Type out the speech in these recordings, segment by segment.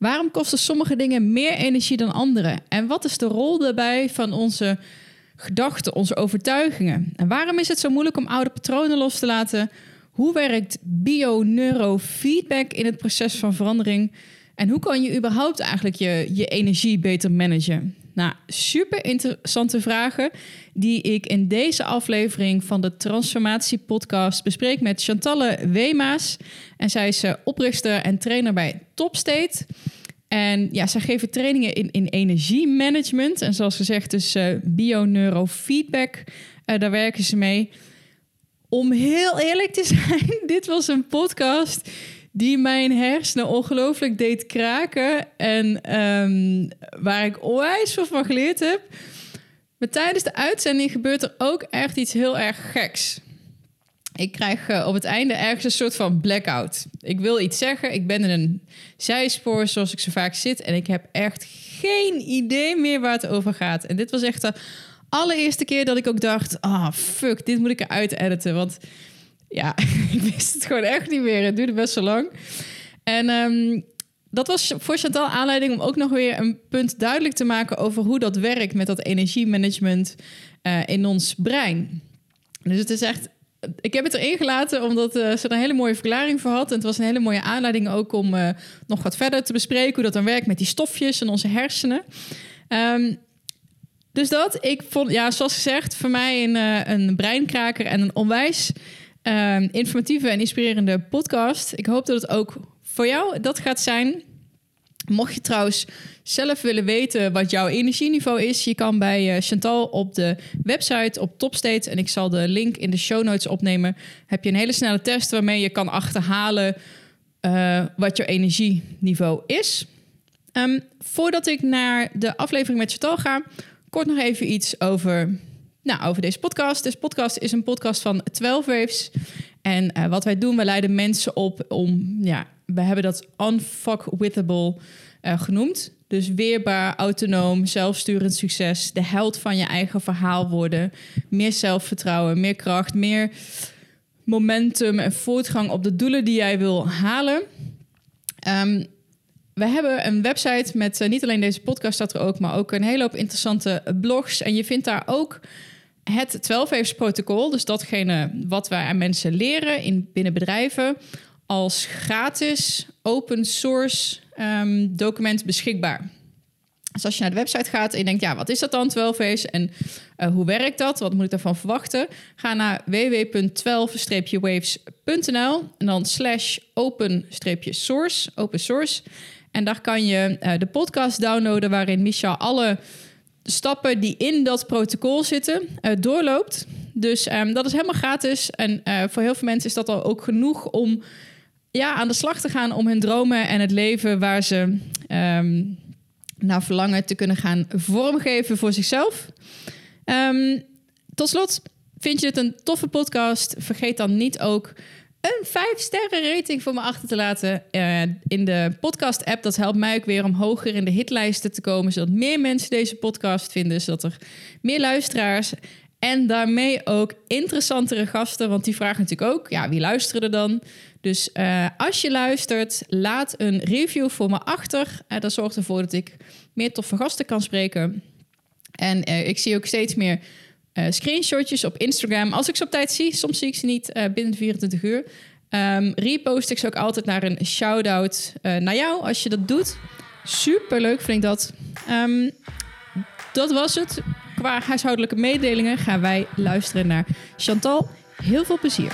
Waarom kosten sommige dingen meer energie dan andere? En wat is de rol daarbij van onze gedachten, onze overtuigingen? En waarom is het zo moeilijk om oude patronen los te laten? Hoe werkt bio-neurofeedback in het proces van verandering? En hoe kan je überhaupt eigenlijk je, je energie beter managen? Nou, super interessante vragen die ik in deze aflevering van de Transformatie Podcast bespreek met Chantalle Wemaas. En zij is eh, oprichter en trainer bij Topstate. En ja, zij geven trainingen in, in energiemanagement. En zoals gezegd, dus uh, bio-neurofeedback. Uh, daar werken ze mee. Om heel eerlijk te zijn, dit was een podcast die mijn hersenen ongelooflijk deed kraken. En ehm, waar ik onwijs veel van geleerd heb. Maar tijdens de uitzending gebeurt er ook echt iets heel erg geks. Ik krijg uh, op het einde ergens een soort van blackout. Ik wil iets zeggen. Ik ben in een zijspoor zoals ik zo vaak zit. En ik heb echt geen idee meer waar het over gaat. En dit was echt de allereerste keer dat ik ook dacht... Ah, oh, fuck, dit moet ik eruit editen. Want ja, ik wist het gewoon echt niet meer. Het duurde best zo lang. En um, dat was voor Chantal aanleiding om ook nog weer een punt duidelijk te maken over hoe dat werkt met dat energiemanagement uh, in ons brein. Dus het is echt. Ik heb het erin gelaten omdat uh, ze er een hele mooie verklaring voor had. En het was een hele mooie aanleiding ook om uh, nog wat verder te bespreken hoe dat dan werkt met die stofjes en onze hersenen. Um, dus dat, ik vond, ja, zoals gezegd, voor mij een, een breinkraker en een onwijs uh, informatieve en inspirerende podcast. Ik hoop dat het ook voor jou dat gaat zijn. Mocht je trouwens zelf willen weten wat jouw energieniveau is, je kan bij uh, Chantal op de website op Topstate, en ik zal de link in de show notes opnemen, heb je een hele snelle test waarmee je kan achterhalen uh, wat jouw energieniveau is. Um, voordat ik naar de aflevering met Chantal ga, kort nog even iets over nou, over deze podcast. Deze podcast is een podcast van 12 Waves. En uh, wat wij doen, we leiden mensen op om, ja, we hebben dat unfuckwithable uh, genoemd. Dus weerbaar, autonoom, zelfsturend succes, de held van je eigen verhaal worden, meer zelfvertrouwen, meer kracht, meer momentum en voortgang op de doelen die jij wil halen. Um, we hebben een website met uh, niet alleen deze podcast staat er ook, maar ook een hele hoop interessante blogs. En je vindt daar ook het 12 protocol, dus datgene wat wij aan mensen leren in, binnen bedrijven, als gratis open source um, document beschikbaar. Dus als je naar de website gaat en je denkt, ja, wat is dat dan, 12 en uh, hoe werkt dat? Wat moet ik daarvan verwachten? Ga naar www.12-waves.nl en dan slash open-source, open source. En daar kan je uh, de podcast downloaden waarin Micha alle stappen die in dat protocol zitten uh, doorloopt. Dus um, dat is helemaal gratis. En uh, voor heel veel mensen is dat al ook genoeg om ja, aan de slag te gaan om hun dromen en het leven waar ze um, naar verlangen te kunnen gaan vormgeven voor zichzelf. Um, tot slot, vind je het een toffe podcast? Vergeet dan niet ook een 5 sterren rating voor me achter te laten uh, in de podcast app. Dat helpt mij ook weer om hoger in de hitlijsten te komen, zodat meer mensen deze podcast vinden, zodat er meer luisteraars en daarmee ook interessantere gasten, want die vragen natuurlijk ook, ja, wie luisteren er dan? Dus uh, als je luistert, laat een review voor me achter. Uh, dat zorgt ervoor dat ik meer toffe gasten kan spreken. En ik zie ook steeds meer uh, screenshotjes op Instagram. Als ik ze op tijd zie, soms zie ik ze niet uh, binnen 24 uur. Um, repost ik ze ook altijd naar een shout-out uh, naar jou als je dat doet. Super leuk vind ik dat. Um, dat was het. Qua huishoudelijke mededelingen gaan wij luisteren naar Chantal. Heel veel plezier.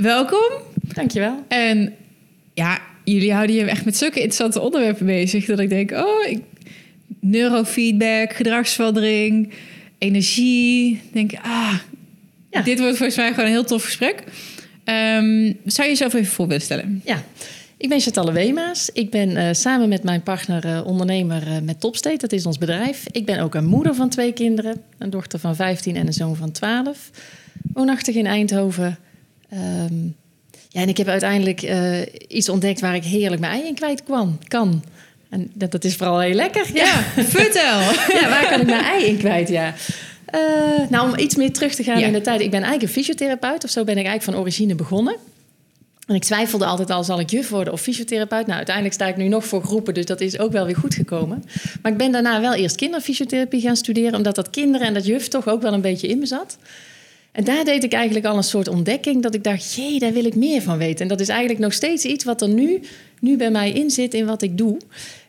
Welkom. Dankjewel. En ja, jullie houden je echt met zulke interessante onderwerpen bezig dat ik denk, oh, ik, neurofeedback, gedragsverandering, energie. Denk, ah, ja. dit wordt volgens mij gewoon een heel tof gesprek. Um, zou je jezelf even voor willen stellen? Ja. Ik ben Chantalle Wemaas. Ik ben uh, samen met mijn partner uh, ondernemer uh, met Topstate. Dat is ons bedrijf. Ik ben ook een moeder van twee kinderen. Een dochter van 15 en een zoon van 12. Woonachtig in Eindhoven. Um, Ja, en ik heb uiteindelijk eh, iets ontdekt waar ik heerlijk mijn ei in kwijt kwam, kan. En dat, dat is vooral heel lekker. Ja, vertel. Ja, waar kan ik mijn ei in kwijt, ja. Eh, nou, om iets meer terug te gaan Ja. in de tijd. Ik ben eigenlijk een fysiotherapeut, of zo ben ik eigenlijk van origine begonnen. En ik twijfelde altijd al, zal ik juf worden of fysiotherapeut? Nou, uiteindelijk sta ik nu nog voor groepen, dus dat is ook wel weer goed gekomen. Maar ik ben daarna wel eerst kinderfysiotherapie gaan studeren... omdat dat kinderen en dat juf toch ook wel een beetje in me zat. En daar deed ik eigenlijk al een soort ontdekking... dat ik dacht, jee, daar wil ik meer van weten. En dat is eigenlijk nog steeds iets wat er nu, nu bij mij in zit in wat ik doe.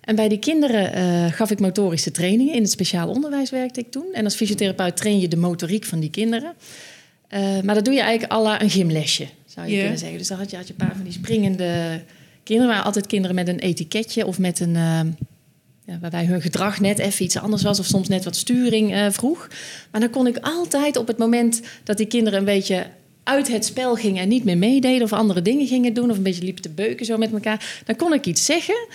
En bij die kinderen eh, gaf ik motorische trainingen. In het speciaal onderwijs werkte ik toen. En als fysiotherapeut train je de motoriek van die kinderen. Eh, maar dat doe je eigenlijk à la een gymlesje, zou je kunnen zeggen. Dus dan had je, had je een paar van die springende kinderen. waren altijd kinderen met een etiketje of met een... eh, waarbij hun gedrag net even iets anders was... of soms net wat sturing eh, vroeg. Maar dan kon ik altijd op het moment dat die kinderen een beetje uit het spel gingen... en niet meer meededen of andere dingen gingen doen... of een beetje liepen te beuken zo met elkaar... dan kon ik iets zeggen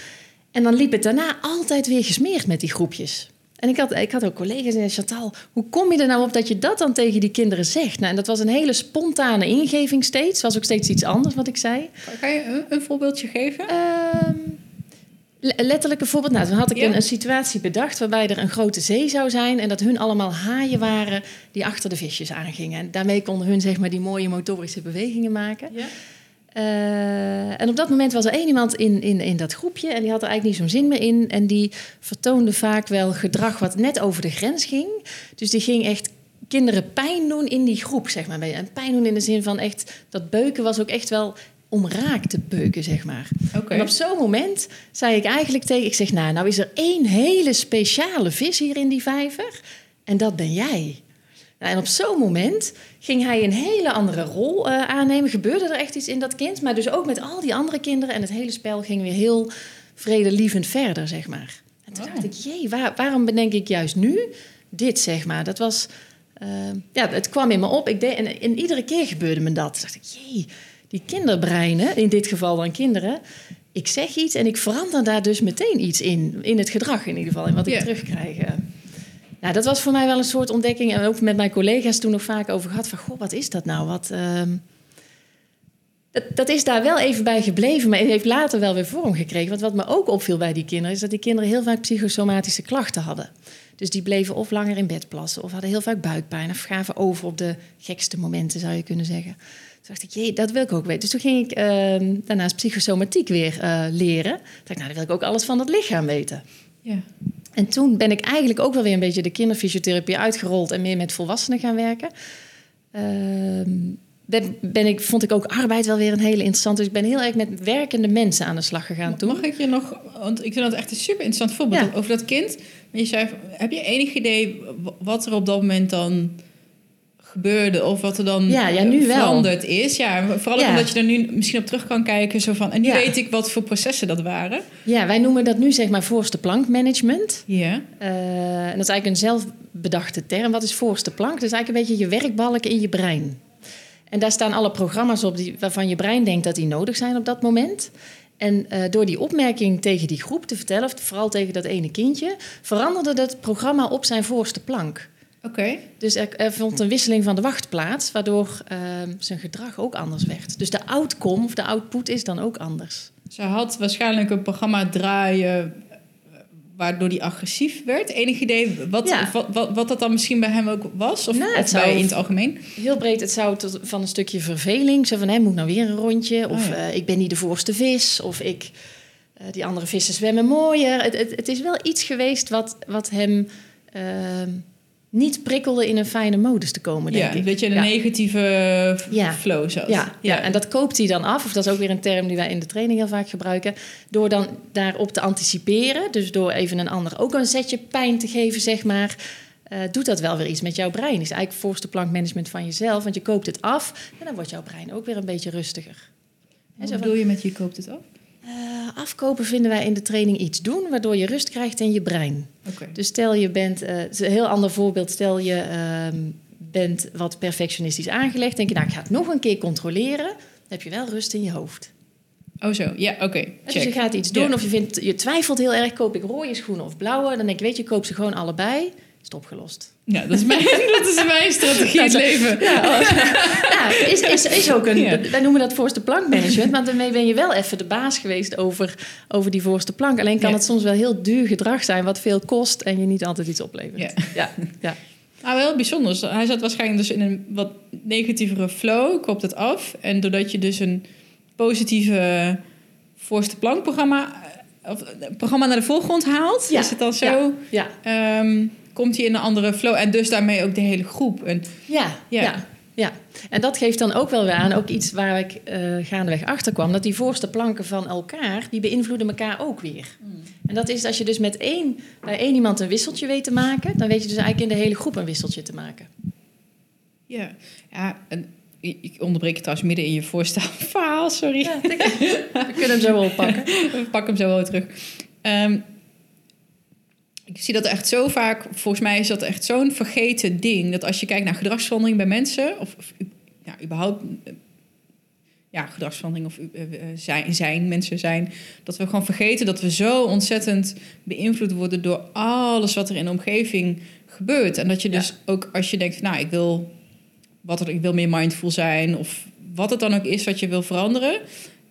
en dan liep het daarna altijd weer gesmeerd met die groepjes. En ik had, ik had ook collega's zeiden, Chantal, hoe kom je er nou op dat je dat dan tegen die kinderen zegt? Nou, en dat was een hele spontane ingeving steeds. was ook steeds iets anders wat ik zei. Kan je een, een voorbeeldje geven? Ehm, letterlijk een voorbeeld. Nou, toen had ik Ja. een, een situatie bedacht waarbij er een grote zee zou zijn... en dat hun allemaal haaien waren die achter de visjes aangingen. En daarmee konden hun zeg maar, die mooie motorische bewegingen maken. Ja. Eh, en op dat moment was er één iemand in, in, in dat groepje en die had er eigenlijk niet zo'n zin meer in. En die vertoonde vaak wel gedrag wat net over de grens ging. Dus die ging echt kinderen pijn doen in die groep, zeg maar. En pijn doen in de zin van echt, dat beuken was ook echt wel om raak te beuken, zeg maar. En op zo'n moment zei ik eigenlijk tegen, ik zeg, nou, nou is er één hele speciale vis hier in die vijver en dat ben jij. Nou, en op zo'n moment ging hij een hele andere rol eh, aannemen. Gebeurde er echt iets in dat kind, maar dus ook met al die andere kinderen. En het hele spel ging weer heel vredelievend verder, zeg maar. En toen dacht ik, jee, waar- waarom bedenk ik juist nu dit, zeg maar? Dat was, eh, ja, het kwam in me op. Ik deed, en, en iedere keer gebeurde me dat. Toen dacht ik, jee, die kinderbreinen, in dit geval dan kinderen... Ik zeg iets en ik verander daar dus meteen iets in. In het gedrag in ieder geval, in wat ik terugkrijg. Nou, dat was voor mij wel een soort ontdekking. En ook met mijn collega's toen nog vaak over gehad. Van, goh, wat is dat nou? Wat, ehm, dat, dat is daar wel even bij gebleven. Maar het heeft later wel weer vorm gekregen. Want wat me ook opviel bij die kinderen... is dat die kinderen heel vaak psychosomatische klachten hadden. Dus die bleven of langer in bed plassen... of hadden heel vaak buikpijn... of gaven over op de gekste momenten, zou je kunnen zeggen. Toen dacht ik, jee, dat wil ik ook weten. Dus toen ging ik ehm, daarnaast psychosomatiek weer eh, leren. Toen dacht ik, nou, dan wil ik ook alles van het lichaam weten. Ja. En toen ben ik eigenlijk ook wel weer een beetje de kinderfysiotherapie uitgerold en meer met volwassenen gaan werken. Ehm, ben, ben ik, vond ik ook arbeid wel weer een hele interessante. Dus ik ben heel erg met werkende mensen aan de slag gegaan toen. Mag ik je nog, want ik vind dat echt een super interessant voorbeeld Ja. over dat kind. Je zei, heb je enig idee wat er op dat moment dan gebeurde of wat er dan Ja, ja, nu eh, wel. veranderd is? Ja, vooral Ja. omdat je er nu misschien op terug kan kijken. Zo van, en nu weet ik wat voor processen dat waren. Ja, wij noemen dat nu zeg maar voorste plank management. Ja. Eh, en dat is eigenlijk een zelfbedachte term. Wat is voorste plank? Dat is eigenlijk een beetje je werkbalk in je brein. En daar staan alle programma's op die, waarvan je brein denkt dat die nodig zijn op dat moment. En eh, door die opmerking tegen die groep te vertellen, of vooral tegen dat ene kindje, veranderde dat programma op zijn voorste plank. Oké. Dus er, er vond een wisseling van de wacht plaats, waardoor ehm, zijn gedrag ook anders werd. Dus de outcome of de output is dan ook anders. Ze had waarschijnlijk een programma draaien eh, waardoor die agressief werd. Enig idee wat, Ja. wat, wat, wat dat dan misschien bij hem ook was? Of, Nou, of het bij zou- in het algemeen? Heel breed, het zou tot, van een stukje verveling, zo van, hé, moet nou weer een rondje? Of Oh ja. eh, ik ben niet de voorste vis, of ik, eh, die andere vissen zwemmen mooier. Het, het, het is wel iets geweest wat, wat hem ehm, niet prikkelde in een fijne modus te komen, denk Ja, ik. dat je in een Ja. negatieve Ja. flow zat. Ja, ja, en dat koopt hij dan af. Of dat is ook weer een term die wij in de training heel vaak gebruiken. Door dan daarop te anticiperen. Dus door even een ander ook een zetje pijn te geven, zeg maar. eh, doet dat wel weer iets met jouw brein. Is eigenlijk voorste plankmanagement van jezelf. Want je koopt het af en dan wordt jouw brein ook weer een beetje rustiger. Wat zo bedoel je met je koopt het af? Eh, afkopen vinden wij in de training iets doen... waardoor je rust krijgt in je brein. Dus stel je bent, eh, het is een heel ander voorbeeld, stel je ehm, bent wat perfectionistisch aangelegd, denk je, nou ik ga het nog een keer controleren, dan heb je wel rust in je hoofd. Oh zo, ja, oké. Dus je gaat iets doen of je, vindt, je twijfelt heel erg, koop ik rode schoenen of blauwe, dan denk ik, weet je, koop ze gewoon allebei, is het opgelost. Ja, dat is mijn, dat is mijn strategie in het leven. Ja, oh. ja is, is, is ook een, Ja. wij noemen dat voorste plank management, maar daarmee ben je wel even de baas geweest over, over die voorste plank. Alleen kan Ja. het soms wel heel duur gedrag zijn, wat veel kost en je niet altijd iets oplevert. Ja. ja. Nou, wel bijzonder. Hij zat waarschijnlijk dus in een wat negatievere flow, koopt het af. En doordat je dus een positieve voorste plankprogramma of eh, programma naar de voorgrond haalt, is het dan zo, ja. ehm, komt hij in een andere flow. En dus daarmee ook de hele groep. En, Ja, Ja. ja. ja, En dat geeft dan ook wel weer aan, ook iets waar ik eh gaandeweg achter kwam, dat die voorste planken van elkaar, die beïnvloeden elkaar ook weer. En dat is als je dus met één, bij één iemand een wisseltje weet te maken, dan weet je dus eigenlijk in de hele groep een wisseltje te maken. ja, ja en ik onderbreek je trouwens midden in je voorstelverhaal, sorry. Ja, we kunnen hem zo wel oppakken. We pakken hem zo wel terug. Ehm, ik zie dat echt zo vaak, volgens mij is dat echt zo'n vergeten ding. Dat als je kijkt naar gedragsverandering bij mensen, of, of ja, überhaupt eh, ja, gedragsverandering of eh, eh, zijn, zijn, mensen zijn, dat we gewoon vergeten dat we zo ontzettend beïnvloed worden door alles wat er in de omgeving gebeurt. En dat je dus ook als je denkt, nou, ik wil, wat er, ik wil meer mindful zijn, of wat het dan ook is wat je wil veranderen.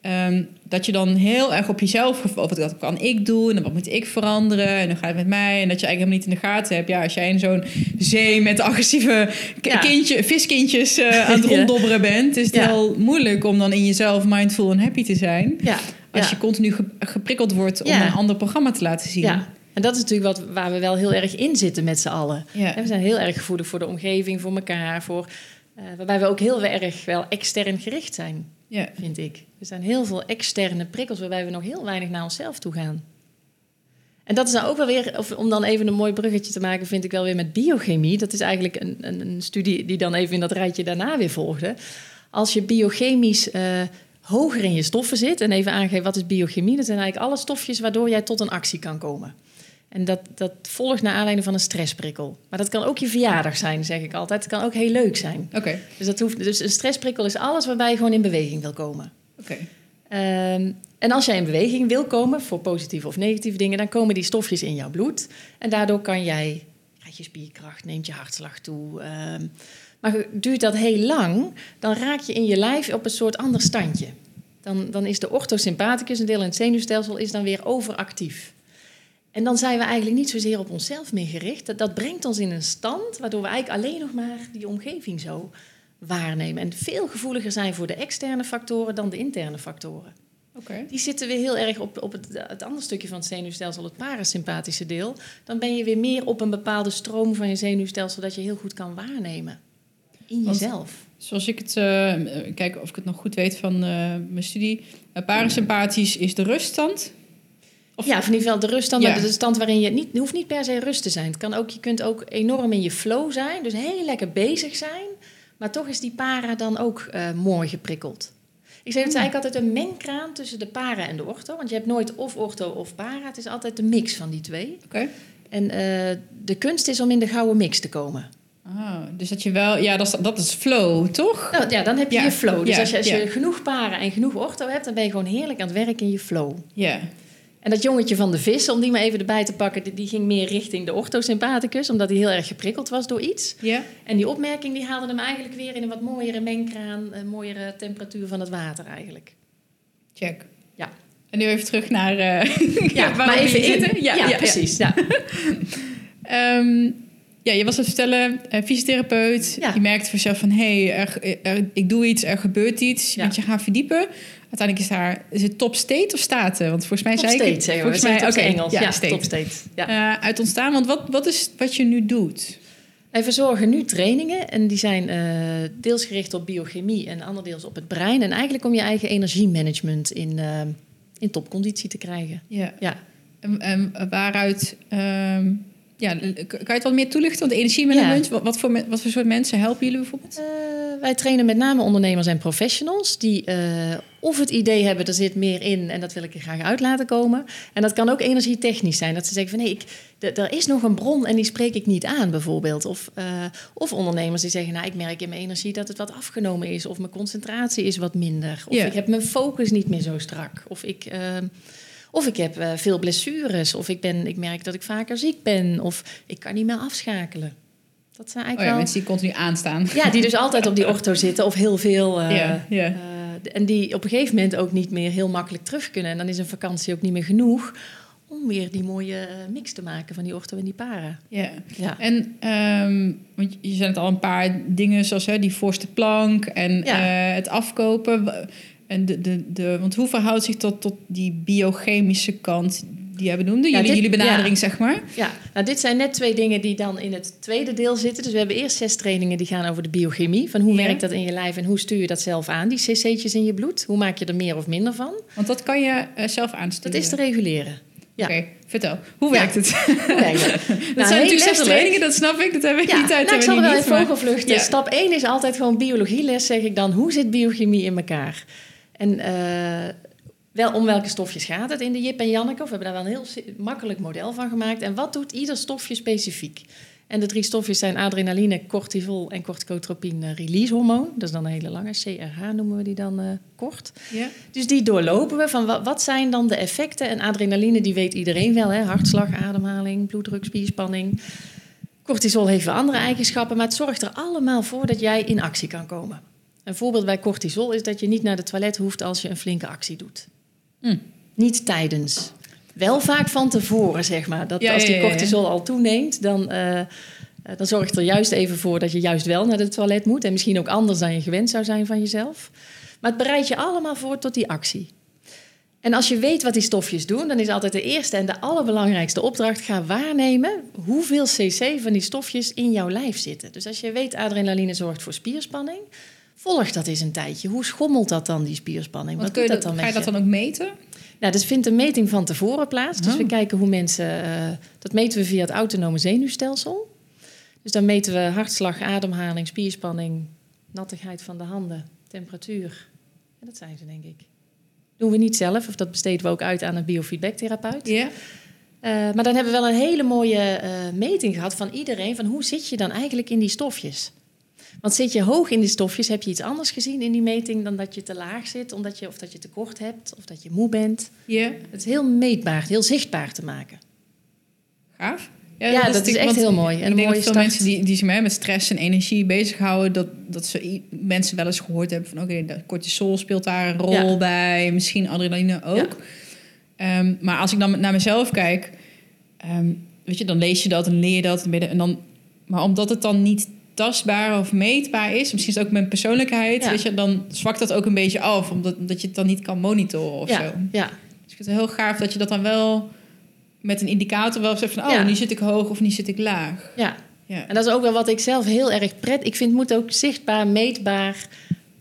Ehm, dat je dan heel erg op jezelf gefocust wat kan ik doen en wat moet ik veranderen en dan gaat het met mij en dat je eigenlijk helemaal niet in de gaten hebt. Ja, als jij in zo'n zee met agressieve Ja. kindje, viskindjes eh, aan het ronddobberen bent, is het Ja. heel moeilijk om dan in jezelf mindful en happy te zijn. Ja, Als je continu ge- geprikkeld wordt om een ander programma te laten zien. Ja, en dat is natuurlijk wat, waar we wel heel erg in zitten met z'n allen. Ja. We zijn heel erg gevoelig voor de omgeving, voor elkaar, voor, eh, waarbij we ook heel erg wel extern gericht zijn, Ja. vind ik. Er zijn heel veel externe prikkels waarbij we nog heel weinig naar onszelf toe gaan. En dat is dan ook wel weer, om dan even een mooi bruggetje te maken, vind ik wel weer met biochemie. Dat is eigenlijk een, een, een studie die dan even in dat rijtje daarna weer volgde. Als je biochemisch eh, hoger in je stoffen zit, en even aangeven wat is biochemie, dat zijn eigenlijk alle stofjes waardoor jij tot een actie kan komen. En dat, dat volgt naar aanleiding van een stressprikkel. Maar dat kan ook je verjaardag zijn, zeg ik altijd. Het kan ook heel leuk zijn. Oké. Dus, dat hoeft, dus een stressprikkel is alles waarbij je gewoon in beweging wil komen. Oké. Ehm, en als jij in beweging wil komen voor positieve of negatieve dingen, dan komen die stofjes in jouw bloed. En daardoor kan jij, krijg je spierkracht, neemt je hartslag toe. ehm, maar duurt dat heel lang, dan raak je in je lijf op een soort ander standje. Dan, dan is de orthosympathicus, een deel in het zenuwstelsel, is dan weer overactief. En dan zijn we eigenlijk niet zozeer op onszelf meer gericht. Dat, dat brengt ons in een stand waardoor we eigenlijk alleen nog maar die omgeving zo waarnemen. En veel gevoeliger zijn voor de externe factoren dan de interne factoren. Oké. Die zitten weer heel erg op, op het, het andere stukje van het zenuwstelsel, het parasympathische deel. Dan ben je weer meer op een bepaalde stroom van je zenuwstelsel dat je heel goed kan waarnemen. In jezelf. Zoals ik het, eh, kijken of ik het nog goed weet van eh, mijn studie. Uh, parasympathisch is de ruststand. Of- ja, van in ieder geval de ruststand, Ja. maar de stand waarin je niet, het hoeft niet per se rust te zijn. Het kan ook, je kunt ook enorm in je flow zijn, dus heel lekker bezig zijn, maar toch is die para dan ook eh, mooi geprikkeld. Ik zeg, het is eigenlijk altijd een mengkraan tussen de para en de ortho, want je hebt nooit of ortho of para, het is altijd de mix van die twee. Oké. En eh, de kunst is om in de gouden mix te komen. Ah, dus dat je wel, ja, dat is, dat is flow, toch? Nou, ja, dan heb je Ja, je flow. Dus ja, als, je, als je ja. genoeg paren en genoeg ortho hebt, dan ben je gewoon heerlijk aan het werk in je flow. Ja. En dat jongetje van de vis, om die maar even erbij te pakken, die, die ging meer richting de orthosympathicus, omdat hij heel erg geprikkeld was door iets. Ja. En die opmerking die haalde hem eigenlijk weer in een wat mooiere mengkraan, een mooiere temperatuur van het water eigenlijk. Check. Ja. En nu even terug naar. eh, Ja, maar even in. zitten. Ja, precies. Ja. Ehm, ja, je was aan het vertellen, eh, fysiotherapeut. Ja. Je merkt voor jezelf van, hé, hey, er, er- ik doe iets, er gebeurt iets. Je Ja. bent je gaan verdiepen. Uiteindelijk is daar, is het top state of staten? Want volgens mij Top zei ik... state, zeggen we. volgens mij, oké, Engels. Ja, state. top state. Ja. Eh, uit ontstaan, want wat, wat is wat je nu doet? Wij verzorgen nu trainingen en die zijn eh, deels gericht op biochemie en ander deels op het brein. En eigenlijk om je eigen energiemanagement in, eh, in topconditie te krijgen. Ja. Ja. En, en waaruit... ehm, ja, kan je het wat meer toelichten? Want energiemanagement, wat, wat, voor, wat voor soort mensen helpen jullie bijvoorbeeld? Wij trainen met name ondernemers en professionals die of het idee hebben, er zit meer in en dat wil ik er graag uit laten komen. En dat kan ook energietechnisch zijn. Dat ze zeggen van nee, ik, er is nog een bron en die spreek ik niet aan bijvoorbeeld. Of, eh, of ondernemers die zeggen, nou ik merk in mijn energie dat het wat afgenomen is. Of mijn concentratie is wat minder. Of Ja. ik heb mijn focus niet meer zo strak. Of ik... eh, of ik heb eh, veel blessures, of ik, ben, ik merk dat ik vaker ziek ben, of ik kan niet meer afschakelen. Dat zijn Oh eigenlijk ja, wel... mensen die continu aanstaan. Ja, die dus altijd op die ortho zitten of heel veel. Ja, ja. En die op een gegeven moment ook niet meer heel makkelijk terug kunnen. En dan is een vakantie ook niet meer genoeg om weer die mooie eh, mix te maken van die ortho en die para. Ja. Ja. En ehm, want je zei het al een paar dingen zoals hè, die voorste plank en Ja. eh, het afkopen. En de, de, de, want hoe verhoudt zich tot, tot die biochemische kant die jij benoemde? Ja, jullie, dit- jullie benadering, zeg maar. Ja, nou dit zijn net twee dingen die dan in het tweede deel zitten. Dus we hebben eerst zes trainingen die gaan over de biochemie. Van hoe werkt dat in je lijf en hoe stuur je dat zelf aan, die cc'tjes in je bloed? Hoe maak je er meer of minder van? Want dat kan je eh, zelf Dat aansturen. is te reguleren. Ja. Oké, vertel. Hoe Ja. werkt het? Hoe werkt dat? dat Nou, zijn natuurlijk zes letterlijk. trainingen, dat snap ik. Dat hebben we Ja, niet uit. nou, ik zal we er wel maar- vogelvluchten. Ja. Stap 1 is altijd gewoon biologieles, zeg ik dan. Hoe zit biochemie in elkaar? En eh, wel om welke stofjes gaat het in de Jip en Janneke? Of we hebben daar wel een heel makkelijk model van gemaakt. En wat doet ieder stofje specifiek? En de drie stofjes zijn adrenaline, cortisol en corticotropine release hormoon. Dat is dan een hele lange, CRH noemen we die dan eh, kort. Ja. Dus die doorlopen we van wat, zijn dan de effecten? En adrenaline, die weet iedereen wel, hè? hartslag, ademhaling, bloeddruk, spierspanning. Cortisol heeft andere eigenschappen, maar het zorgt er allemaal voor dat jij in actie kan komen. Een voorbeeld bij cortisol is dat je niet naar de toilet hoeft als je een flinke actie doet. Hm. Niet tijdens. Wel vaak van tevoren, zeg maar. Dat Ja, als die cortisol al toeneemt, dan, eh, dan zorgt het er juist even voor dat je juist wel naar de toilet moet. En misschien ook anders dan je gewend zou zijn van jezelf. Maar het bereidt je allemaal voor tot die actie. En als je weet wat die stofjes doen, dan is altijd de eerste en de allerbelangrijkste opdracht: ga waarnemen hoeveel cc van die stofjes in jouw lijf zitten. Dus als je weet adrenaline zorgt voor spierspanning, volg dat eens een tijdje. Hoe schommelt dat dan, die spierspanning? Want Wat kun je doet dat dan ga je dat dan ook meten? Nou, dus vindt een meting van tevoren plaats. Dus Oh. we kijken hoe mensen. eh, dat meten we via het autonome zenuwstelsel. Dus dan meten we hartslag, ademhaling, spierspanning, nattigheid van de handen, temperatuur. En dat zijn ze, denk ik. Doen we niet zelf, of dat besteden we ook uit aan een biofeedbacktherapeut. Ja. Eh, maar dan hebben we wel een hele mooie eh, meting gehad van iedereen. Van hoe zit je dan eigenlijk in die stofjes? Want zit je hoog in die stofjes, heb je iets anders gezien in die meting dan dat je te laag zit, omdat je, of dat je tekort hebt, of dat je moe bent. Ja. Het is heel meetbaar, heel zichtbaar te maken. Gaaf. Ja, dat is echt heel mooi. En ik denk mooie dat veel start. mensen die, die zich met stress en energie bezighouden, dat, dat ze mensen wel eens gehoord hebben van oké, de cortisol speelt daar een rol Ja. bij, misschien adrenaline ook. Ehm, maar als ik dan naar mezelf kijk, ehm, weet je, dan lees je dat en leer je dat en dan, maar omdat het dan niet tastbaar of meetbaar is, misschien is het ook mijn persoonlijkheid, Ja. weet je, dan zwakt dat ook een beetje af, omdat, omdat je het dan niet kan monitoren of zo. Ja, ja, Dus ik vind het heel gaaf dat je dat dan wel met een indicator wel zegt van... oh, Ja. nu zit ik hoog of nu zit ik laag. ja. Ja. En dat is ook wel wat ik zelf heel erg pret. Ik vind het moet ook zichtbaar, meetbaar.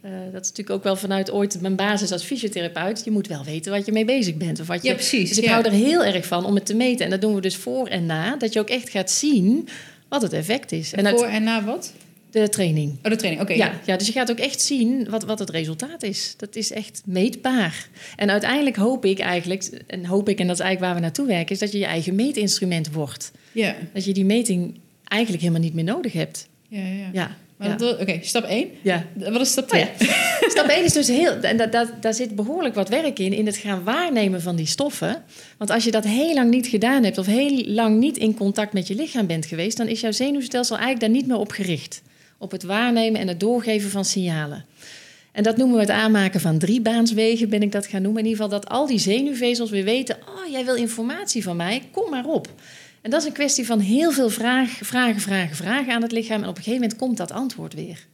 Eh, dat is natuurlijk ook wel vanuit ooit mijn basis als fysiotherapeut. Je moet wel weten wat je mee bezig bent. Of wat je, Ja, precies, Dus ik ja. hou er heel erg van om het te meten. En dat doen we dus voor en na. Dat je ook echt gaat zien wat het effect is. En Voor en na wat? de training. Oh, de training, oké. Ja, ja, dus je gaat ook echt zien wat, wat het resultaat is. Dat is echt meetbaar. En uiteindelijk hoop ik eigenlijk, en hoop ik, en dat is eigenlijk waar we naartoe werken, is dat je je eigen meetinstrument wordt. Ja, Dat je die meting eigenlijk helemaal niet meer nodig hebt. ja, ja. Ja. Oké, stap 1. ja. Wat is stap Oh 2? ja. Stap 1 is dus heel, en dat, dat, daar zit behoorlijk wat werk in, in het gaan waarnemen van die stoffen. Want als je dat heel lang niet gedaan hebt, of heel lang niet in contact met je lichaam bent geweest, dan is jouw zenuwstelsel eigenlijk daar niet meer op gericht. Op het waarnemen en het doorgeven van signalen. En dat noemen we het aanmaken van driebaanswegen, ben ik dat gaan noemen. In ieder geval dat al die zenuwvezels weer weten, oh, jij wil informatie van mij, kom maar op. En dat is een kwestie van heel veel vraag, vragen, vragen, vragen aan het lichaam. En op een gegeven moment komt dat antwoord weer.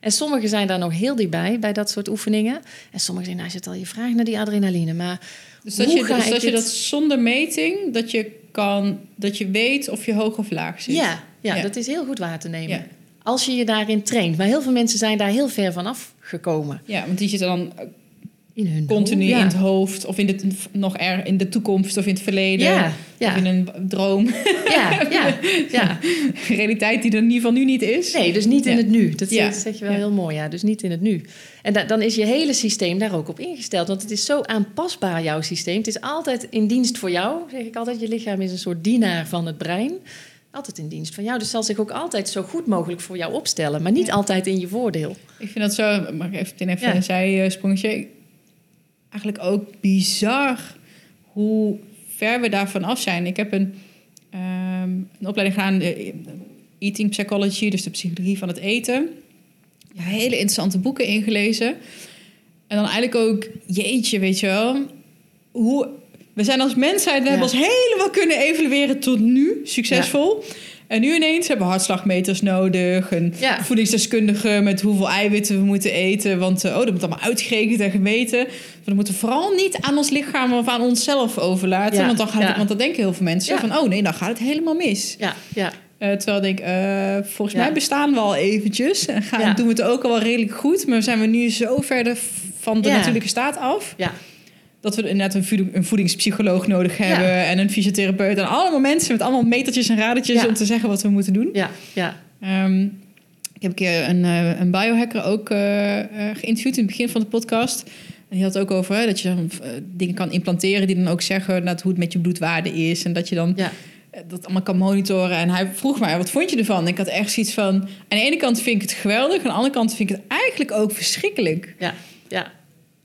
En sommigen zijn daar nog heel dichtbij, bij dat soort oefeningen. En sommigen zeggen, nou, zit al je vraag naar die adrenaline. Maar Dus dat, Hoe je, ga dus ik dat je dat zonder meting, dat je kan, dat je weet of je hoog of laag zit. ja, ja, Ja. dat is heel goed waar te nemen. Ja. Als je je daarin traint. Maar heel veel mensen zijn daar heel ver van afgekomen. Ja, want die zitten dan In hun continu ja. in het hoofd of in de, nog er, in de toekomst of in het verleden. Ja, ja. Of in een droom. Ja, ja, ja. Realiteit die er in ieder geval nu niet is. Nee, dus niet in het nu. Dat zeg je wel heel mooi, ja. Dus niet in het nu. En da- dan is je hele systeem daar ook op ingesteld. Want het is zo aanpasbaar, jouw systeem. Het is altijd in dienst voor jou, zeg ik altijd. Je lichaam is een soort dienaar van het brein. Altijd in dienst van jou. Dus zal zich ook altijd zo goed mogelijk voor jou opstellen. Maar niet altijd in je voordeel. Ik vind dat zo, mag ik even, even een zijsprongetje. Eigenlijk ook bizar hoe ver we daarvan af zijn. Ik heb een, ehm, een opleiding gedaan, eh, Eating Psychology, dus de psychologie van het eten. Ja, hele interessante boeken ingelezen. En dan eigenlijk ook, jeetje, weet je wel, hoe... We zijn als mensheid, we hebben ons helemaal kunnen evalueren tot nu, succesvol. En nu ineens hebben we hartslagmeters nodig. Een Ja. voedingsdeskundige met hoeveel eiwitten we moeten eten. Want eh, oh, dat moet allemaal uitgerekend en gemeten. We moeten vooral niet aan ons lichaam of aan onszelf overlaten. Ja, Want, dan gaat het, want dan denken heel veel mensen van... oh nee, dan gaat het helemaal mis. Ja, ja, Eh, terwijl ik denk, eh, volgens Ja. mij bestaan we al eventjes. En gaan, Ja. doen we het ook al wel redelijk goed. Maar zijn we nu zo verder van de Ja. natuurlijke staat af... ja. Dat we inderdaad een, voeding- een voedingspsycholoog nodig hebben... en een fysiotherapeut. En allemaal mensen met allemaal metertjes en radertjes... Ja. om te zeggen wat we moeten doen. ja, ja. Ehm, ik heb een keer een, eh, een biohacker ook eh, geïnterviewd in het begin van de podcast. En die had het ook over hè, dat je dan, dingen kan implanteren die dan ook zeggen dat hoe het met je bloedwaarde is. En dat je dan ja. dat allemaal kan monitoren. En hij vroeg mij, wat vond je ervan? Ik had echt zoiets van, aan de ene kant vind ik het geweldig. Aan de andere kant vind ik het eigenlijk ook verschrikkelijk. Ja.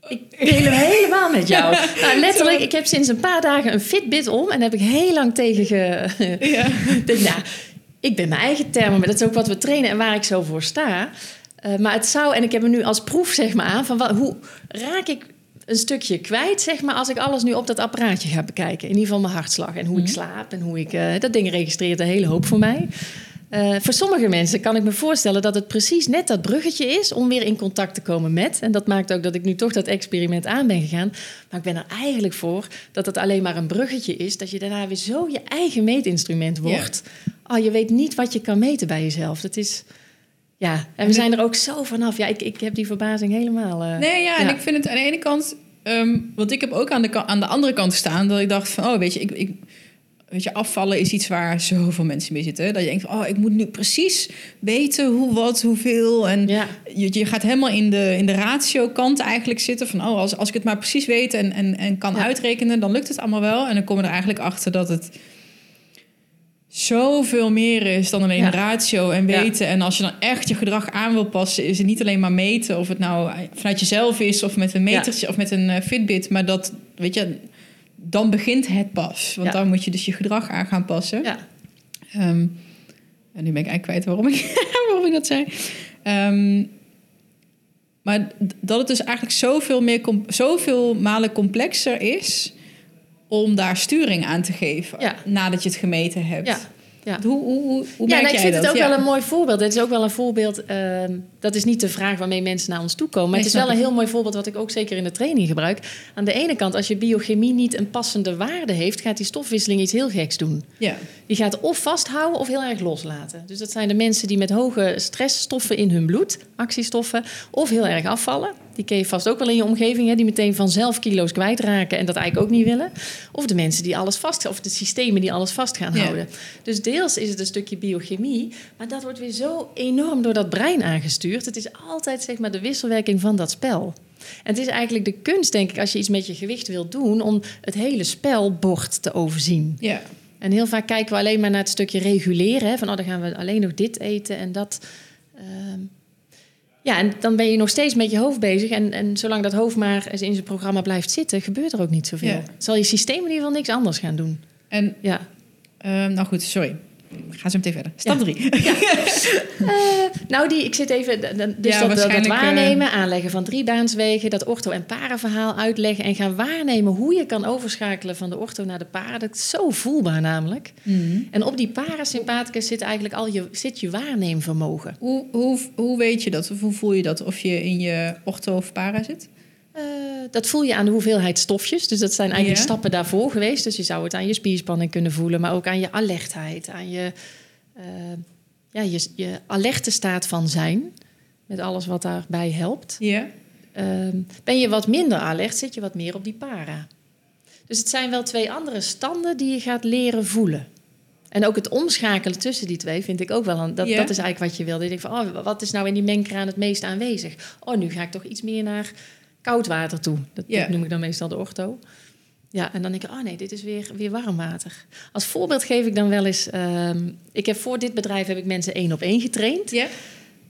Ik deel hem helemaal met jou. Nou, letterlijk, ik heb sinds een paar dagen een Fitbit om en heb ik heel lang tegen ge... Ja. Nou, ik ben mijn eigen termen, maar dat is ook wat we trainen en waar ik zo voor sta. Eh, maar het zou, en ik heb hem nu als proef zeg maar aan, van wat, hoe raak ik een stukje kwijt, zeg maar, als ik alles nu op dat apparaatje ga bekijken. In ieder geval mijn hartslag en hoe ik slaap en hoe ik... eh, dat ding registreert een hele hoop voor mij. Eh, voor sommige mensen kan ik me voorstellen dat het precies net dat bruggetje is om weer in contact te komen met. En dat maakt ook dat ik nu toch dat experiment aan ben gegaan. Maar ik ben er eigenlijk voor dat het alleen maar een bruggetje is. Dat je daarna weer zo je eigen meetinstrument wordt. Oh, je weet niet wat je kan meten bij jezelf. Dat is. Ja, en we zijn er ook zo vanaf. Ja, ik, ik heb die verbazing helemaal. eh, Nee, ja, en ik vind het aan de ene kant... ehm, want ik heb ook aan de, aan de andere kant staan... dat ik dacht van, oh, weet je, ik, ik, weet je, afvallen is iets waar zoveel mensen mee zitten. Dat je denkt van, oh, ik moet nu precies weten hoe, wat, hoeveel. En Ja. je, je gaat helemaal in de, in de ratio-kant eigenlijk zitten. Van, oh, als, als ik het maar precies weet en, en, en kan Ja. uitrekenen... dan lukt het allemaal wel. En dan kom je er eigenlijk achter dat het zoveel meer is dan alleen Ja. ratio en weten. En als je dan echt je gedrag aan wil passen, is het niet alleen maar meten of het nou vanuit jezelf is of met een metertje of met een eh, Fitbit, maar dat weet je, dan begint het pas. Want Ja. dan moet je dus je gedrag aan gaan passen. Ja. Ehm, en nu ben ik eigenlijk kwijt waarom ik, waarom ik dat zei. Ehm, maar dat het dus eigenlijk zoveel, meer zoveel malen complexer is om daar sturing aan te geven Ja. nadat je het gemeten hebt. Ja. Ja. Hoe, hoe, hoe, hoe ja, merk nou, ik vind dat? het ook wel een mooi voorbeeld. Het is ook wel een voorbeeld. ehm, dat is niet de vraag waarmee mensen naar ons toe komen. Maar Nee, het is wel een heel mooi voorbeeld wat ik ook zeker in de training gebruik. Aan de ene kant, als je biochemie niet een passende waarde heeft, gaat die stofwisseling iets heel geks doen. Ja. Die gaat of vasthouden of heel erg loslaten. Dus dat zijn de mensen die met hoge stressstoffen in hun bloed, actiestoffen, of heel erg afvallen. Die ken je vast ook wel in je omgeving, hè, die meteen vanzelf kilo's kwijtraken en dat eigenlijk ook niet willen. Of de mensen die alles vast, of de systemen die alles vast gaan Ja. houden. Dus deels is het een stukje biochemie, maar dat wordt weer zo enorm door dat brein aangestuurd. Het is altijd zeg maar de wisselwerking van dat spel. En het is eigenlijk de kunst, denk ik, als je iets met je gewicht wilt doen, om het hele spelbord te overzien. Ja. En heel vaak kijken we alleen maar naar het stukje reguleren. Hè? Van, oh, dan gaan we alleen nog dit eten en dat. Ehm, ja, en dan ben je nog steeds met je hoofd bezig. En, en zolang dat hoofd maar eens in zijn programma blijft zitten, gebeurt er ook niet zoveel. Ja. Zal je systeem in ieder geval niks anders gaan doen. En, Ja. ehm, nou goed, sorry. Ga zo meteen verder. Stap Ja. drie. Eh, nou, die, ik zit even. Dus Ja, dat, dat, eh, waarnemen, aanleggen van driebaanswegen, dat ortho- en paraverhaal uitleggen en gaan waarnemen hoe je kan overschakelen van de ortho naar de para. Dat is zo voelbaar namelijk. Mhm. En op die parasympathicus zit eigenlijk al je, zit je waarneemvermogen. Hoe, hoe, hoe weet je dat? Of hoe voel je dat? Of je in je ortho of para zit? Eh, dat voel je aan de hoeveelheid stofjes. Dus dat zijn eigenlijk stappen daarvoor geweest. Dus je zou het aan je spierspanning kunnen voelen, maar ook aan je alertheid, aan je, eh, ja, je, je alerte staat van zijn. Met alles wat daarbij helpt. Ja. Ehm, ben je wat minder alert, zit je wat meer op die para. Dus het zijn wel twee andere standen die je gaat leren voelen. En ook het omschakelen tussen die twee vind ik ook wel... Een, dat, dat is eigenlijk wat je wilde. Je denkt van, oh, wat is nou in die mengkraan het meest aanwezig? Oh, nu ga ik toch iets meer naar koud water toe. Dat, Ja. dat noem ik dan meestal de ortho. Ja, en dan denk ik, oh nee, dit is weer, weer warm water. Als voorbeeld geef ik dan wel eens... ehm, ik heb voor dit bedrijf heb ik mensen één op één getraind. Ja.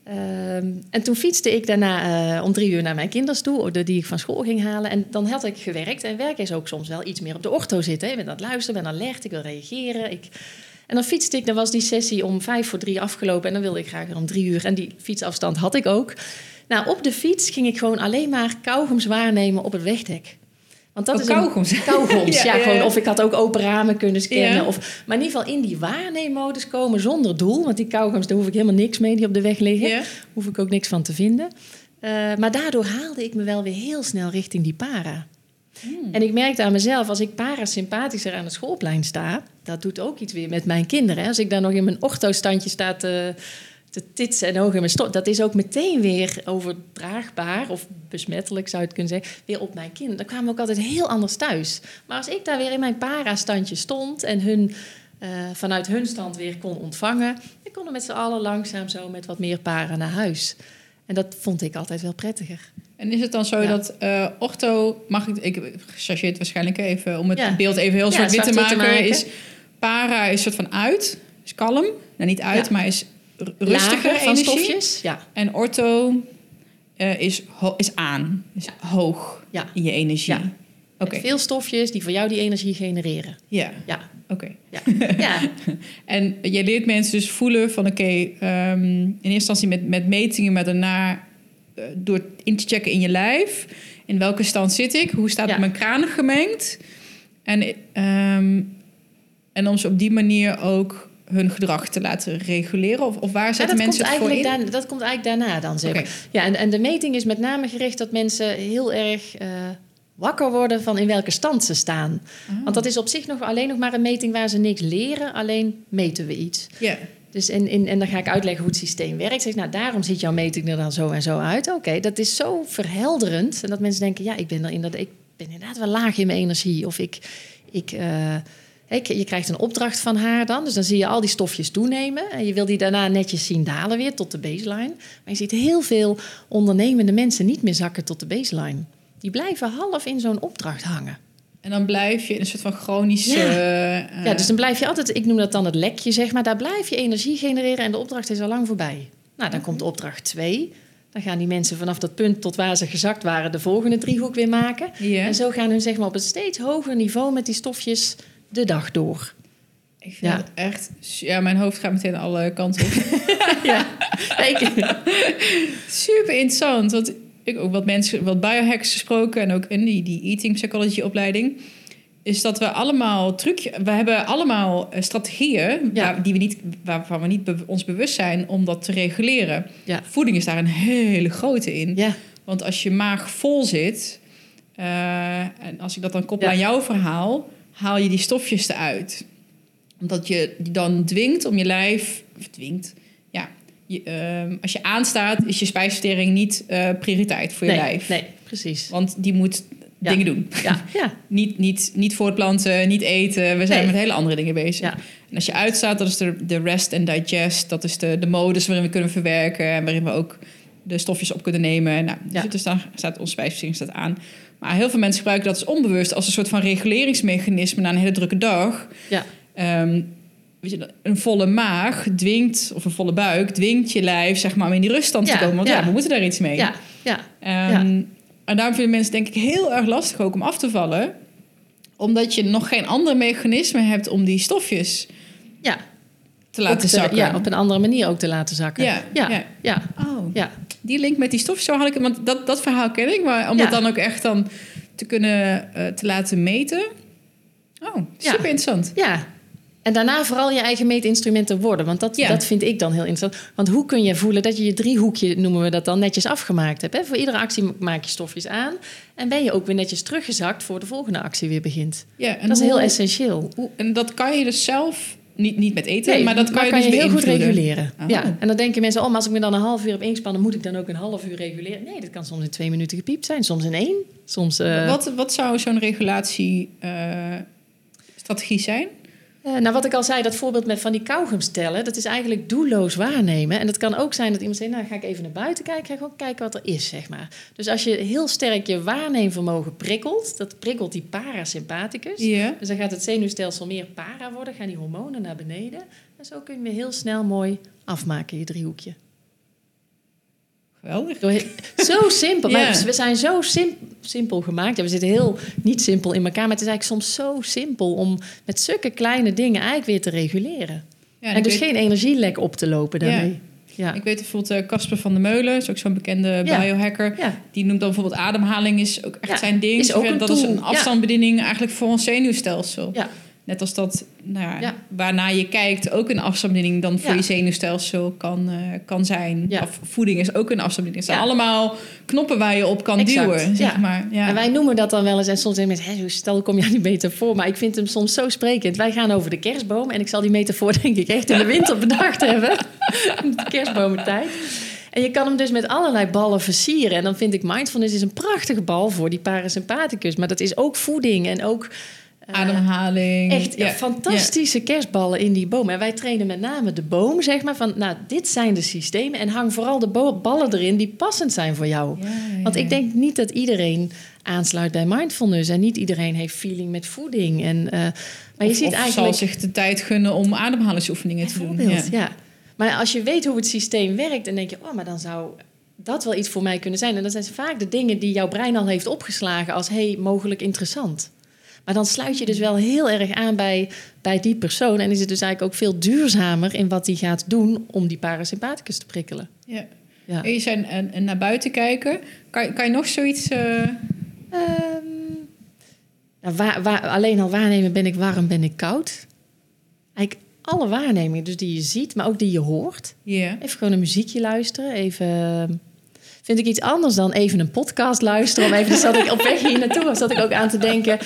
Ehm, en toen fietste ik daarna eh, om drie uur naar mijn kinders toe, die ik van school ging halen. En dan had ik gewerkt. En werk is ook soms wel iets meer op de ortho zitten. hè. Je bent aan het luisteren, ben alert, ik wil reageren. Ik... En dan fietste ik, dan was die sessie om vijf voor drie afgelopen. En dan wilde ik graag weer om drie uur. En die fietsafstand had ik ook. Nou, op de fiets ging ik gewoon alleen maar kauwgoms waarnemen op het wegdek. Want dat oh, is kauwgoms. Een, kauwgoms, ja, Gewoon, Of ik had ook open ramen kunnen scannen. Of, maar in ieder geval in die waarneemmodus komen zonder doel. Want die kauwgoms, daar hoef ik helemaal niks mee die op de weg liggen. Hoef ik ook niks van te vinden. Uh, maar daardoor haalde ik me wel weer heel snel richting die para. Hmm. En ik merkte aan mezelf, als ik parasympathischer aan het schoolplein sta... dat doet ook iets weer met mijn kinderen. Als ik daar nog in mijn ortho-standje sta te te titsen en ogen in mijn stok. Dat is ook meteen weer overdraagbaar of besmettelijk zou je het kunnen zeggen, weer op mijn kinderen. Dan kwamen we ook altijd heel anders thuis. Maar als ik daar weer in mijn para-standje stond en hun uh, vanuit hun stand weer kon ontvangen, dan konden we met z'n allen langzaam zo met wat meer para naar huis. En dat vond ik altijd wel prettiger. En is het dan zo dat uh, ortho, mag ik, ik chargeer het waarschijnlijk even om het beeld even heel zwart-wit te, maken, is para is soort van uit, is kalm, nou niet uit, maar is rustiger van stofjes. Ja. En ortho uh, is, is aan, is hoog ja. in je energie. Ja. Okay. Veel stofjes die voor jou die energie genereren. Ja. Ja. Oké. Ja. ja. en je leert mensen dus voelen van oké, okay, um, in eerste instantie met, met metingen, maar daarna uh, door in te checken in je lijf. In welke stand zit ik? Hoe staat mijn kranen gemengd? En, um, en om ze op die manier ook hun gedrag te laten reguleren? Of, of waar zetten mensen het voor in? Dat komt eigenlijk daarna dan, zeg Ja, en, en de meting is met name gericht dat mensen heel erg... Uh, wakker worden van in welke stand ze staan. Oh. Want dat is op zich nog alleen nog maar een meting waar ze niks leren, alleen meten we iets. Ja. Dus in, in, en dan ga ik uitleggen hoe het systeem werkt. Zeg, nou, daarom ziet jouw meting er dan zo en zo uit. Oké, dat is zo verhelderend. En dat mensen denken, ja, ik ben, er inderdaad, ik ben inderdaad wel laag in mijn energie. Of ik, ik, uh, je krijgt een opdracht van haar dan, dus dan zie je al die stofjes toenemen. En je wil die daarna netjes zien dalen weer tot de baseline. Maar je ziet heel veel ondernemende mensen niet meer zakken tot de baseline. Die blijven half in zo'n opdracht hangen. En dan blijf je in een soort van chronische. Ja. Uh... ja, dus dan blijf je altijd, ik noem dat dan het lekje, zeg maar. Daar blijf je energie genereren en de opdracht is al lang voorbij. Nou, dan komt opdracht 2. Dan gaan die mensen vanaf dat punt tot waar ze gezakt waren de volgende driehoek weer maken. En zo gaan hun zeg maar, op een steeds hoger niveau met die stofjes de dag door. Ik vind ja. het echt... Ja, mijn hoofd gaat meteen alle kanten op. ja, Super interessant. Want ik ook wat mensen, wat biohacks gesproken... en ook in die, die eating psychology opleiding... is dat we allemaal trucje... We hebben allemaal eh, strategieën... Ja. Waar, die we niet, waarvan we niet ons bewust zijn om dat te reguleren. Ja. Voeding is daar een hele grote in. Ja. Want als je maag vol zit... Uh, en als ik dat dan koppel aan jouw verhaal haal je die stofjes eruit. Omdat je die dan dwingt om je lijf, of dwingt, ja, je, uh, als je aanstaat, is je spijsvertering niet uh, prioriteit voor je lijf. Nee, precies. Want die moet dingen doen. Ja. ja. niet, niet, niet voortplanten, niet eten. We zijn met hele andere dingen bezig. Ja. En als je uitstaat, dat is de, de rest and digest. Dat is de, de modus waarin we kunnen verwerken en waarin we ook de stofjes op kunnen nemen. Nou, dus, dus dan staat onze spijsvertering staat aan. Maar heel veel mensen gebruiken dat als onbewust als een soort van reguleringsmechanisme na een hele drukke dag. Ja. Um, weet je, een volle maag dwingt, of een volle buik, dwingt je lijf zeg maar, om in die ruststand te komen. Want ja. we moeten daar iets mee. Ja, ja, um, En daarom vinden mensen denk ik heel erg lastig ook om af te vallen. Omdat je nog geen ander mechanisme hebt om die stofjes ja. Te laten zakken. Ja, op een andere manier ook te laten zakken. Ja, ja, ja. Oh. ja die link met die stof, zo had ik want dat, dat verhaal ken ik, maar om het dan ook echt dan te kunnen uh, te laten meten. Oh, super interessant. Ja. En daarna vooral je eigen meetinstrumenten worden. Want dat, dat vind ik dan heel interessant. Want hoe kun je voelen dat je je driehoekje, noemen we dat dan, netjes afgemaakt hebt? Hè? Voor iedere actie maak je stofjes aan. En ben je ook weer netjes teruggezakt voor de volgende actie weer begint. Ja, en dat is heel essentieel. Hoe, en dat kan je dus zelf niet, niet met eten, maar dat kan je, dus heel goed reguleren. Oh. Ja, en dan denken mensen, oh, maar als ik me dan een half uur op inspannen, moet ik dan ook een half uur reguleren? Nee, dat kan soms in twee minuten gepiept zijn, soms in één. Soms, uh... wat, wat zou zo'n regulatie uh, strategie zijn? Uh, nou, wat ik al zei, dat voorbeeld met van die kauwgums tellen, dat is eigenlijk doelloos waarnemen. En het kan ook zijn dat iemand zegt, nou ga ik even naar buiten kijken, ga gewoon kijken wat er is, zeg maar. Dus als je heel sterk je waarneemvermogen prikkelt, dat prikkelt die parasympathicus. Ja. Dus dan gaat het zenuwstelsel meer para worden, gaan die hormonen naar beneden. En zo kun je heel snel mooi afmaken, je driehoekje. Geweldig. Zo simpel. Ja. Maar we zijn zo sim- simpel gemaakt. Ja, we zitten heel niet simpel in elkaar. Maar het is eigenlijk soms zo simpel om met zulke kleine dingen eigenlijk weer te reguleren. Ja, en dus weet- geen energielek op te lopen daarmee. Ja. Ik weet bijvoorbeeld eh, Casper van der Meulen, is ook zo'n bekende Ja. biohacker. Ja. Die noemt dan bijvoorbeeld ademhaling is ook echt zijn ding. is ook een dat is tool. een Ja. afstandsbediening eigenlijk voor ons zenuwstelsel. Net als dat nou ja, Ja. waarna je kijkt ook een afstandsbediening dan voor Ja. je zenuwstelsel kan, eh, kan zijn. Of voeding is ook een afstandsbediening. Het zijn allemaal knoppen waar je op kan Exact. duwen, zeg maar. Ja. En wij noemen dat dan wel eens. En soms mensen, "Hè, hoe stel kom je aan die metafoor? Maar ik vind hem soms zo sprekend. Wij gaan over de kerstboom. En ik zal die metafoor denk ik echt in de winter bedacht hebben. de kerstbomentijd. En je kan hem dus met allerlei ballen versieren. En dan vind ik mindfulness is een prachtige bal voor die parasympathicus. Maar dat is ook voeding en ook... Ademhaling. Echt Ja. fantastische kerstballen in die boom. En wij trainen met name de boom, zeg maar. Van, nou, dit zijn de systemen. En hang vooral de ballen erin die passend zijn voor jou. Want ik denk niet dat iedereen aansluit bij mindfulness. En niet iedereen heeft feeling met voeding. En, eh, maar je Of- ziet of eigenlijk... zal zich de tijd gunnen om ademhalingsoefeningen te doen. Ja. ja. Maar als je weet hoe het systeem werkt, dan denk je, oh, maar dan zou dat wel iets voor mij kunnen zijn. En dat zijn vaak de dingen die jouw brein al heeft opgeslagen als, hey, mogelijk interessant. Maar dan sluit je dus wel heel erg aan bij, bij die persoon. En is het dus eigenlijk ook veel duurzamer in wat hij gaat doen om die parasympathicus te prikkelen. Ja. Ja. En je zijn en, naar buiten kijken. Kan, kan je nog zoiets... eh, Ehm, nou, waar, waar, alleen al waarnemen ben ik warm, ben ik koud. Eigenlijk alle waarnemingen, dus die je ziet, maar ook die je hoort. Ja. Even gewoon een muziekje luisteren. Even. Vind ik iets anders dan even een podcast luisteren. Om even, dus zat ik op weg hier naartoe, zat ik ook aan te denken.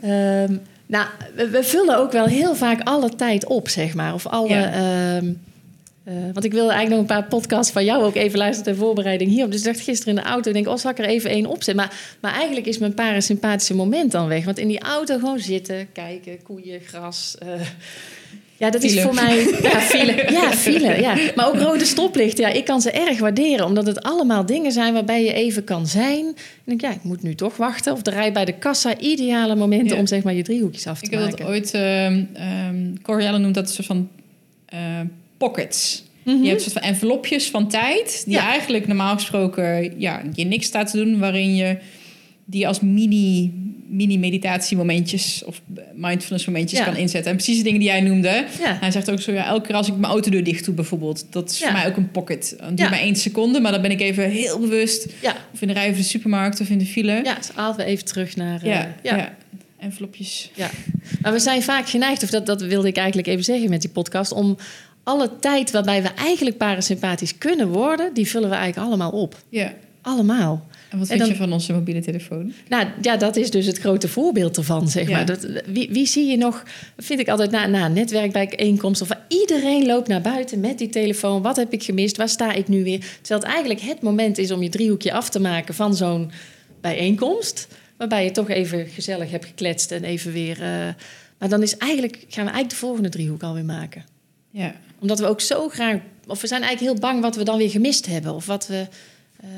Ehm, nou, we, we vullen ook wel heel vaak alle tijd op, zeg maar. Of alle. Ja. ehm, eh, want ik wilde eigenlijk nog een paar podcasts van jou ook even luisteren ter voorbereiding hierop. Dus ik dacht gisteren in de auto, ik denk, oh, zal ik er even één opzetten? Maar, maar eigenlijk is mijn parasympathische moment dan weg. Want in die auto gewoon zitten, kijken, koeien, gras. eh, ja, dat is voor mij... Ja, file. Ja, file, ja. Maar ook rode stoplichten, ja, ik kan ze erg waarderen. Omdat het allemaal dingen zijn waarbij je even kan zijn. En ik denk, ja, ik moet nu toch wachten. Of de rij bij de kassa, ideale momenten Ja. om zeg maar je driehoekjes af te Ik heb maken. dat ooit... ehm ehm Coriella noemt dat een soort van eh, pockets. Mhm. Je hebt een soort van envelopjes van tijd... die Ja. eigenlijk normaal gesproken ja, je niks staat te doen... waarin je die als mini, mini meditatiemomentjes of mindfulness momentjes Ja. kan inzetten. En precies de dingen die jij noemde. Ja. Hij zegt ook zo, ja, elke keer als ik mijn autodeur dicht doe bijvoorbeeld... dat is Ja. voor mij ook een pocket. Ja. maar één seconde, maar dan ben ik even heel bewust... Of in de rij van de supermarkt of in de file. ja, dus altijd even terug naar... eh, ja. Envelopjes. Ja, maar we zijn vaak geneigd, of dat, dat wilde ik eigenlijk even zeggen met die podcast, om alle tijd waarbij we eigenlijk parasympathisch kunnen worden, die vullen we eigenlijk allemaal op. Ja. Allemaal. En wat En vind dan- je van onze mobiele telefoon? Nou ja, dat is dus het grote voorbeeld ervan, zeg Ja. maar. Dat, wie, wie zie je nog, vind ik altijd na, na een netwerkbijeenkomst, of iedereen loopt naar buiten met die telefoon. Wat heb ik gemist? Waar sta ik nu weer? Terwijl het eigenlijk het moment is om je driehoekje af te maken van zo'n bijeenkomst. Waarbij je toch even gezellig hebt gekletst en even weer... eh, maar dan is eigenlijk, gaan we eigenlijk de volgende driehoek alweer maken. Ja. Omdat we ook zo graag... Of we zijn eigenlijk heel bang wat we dan weer gemist hebben. Of wat, we, eh,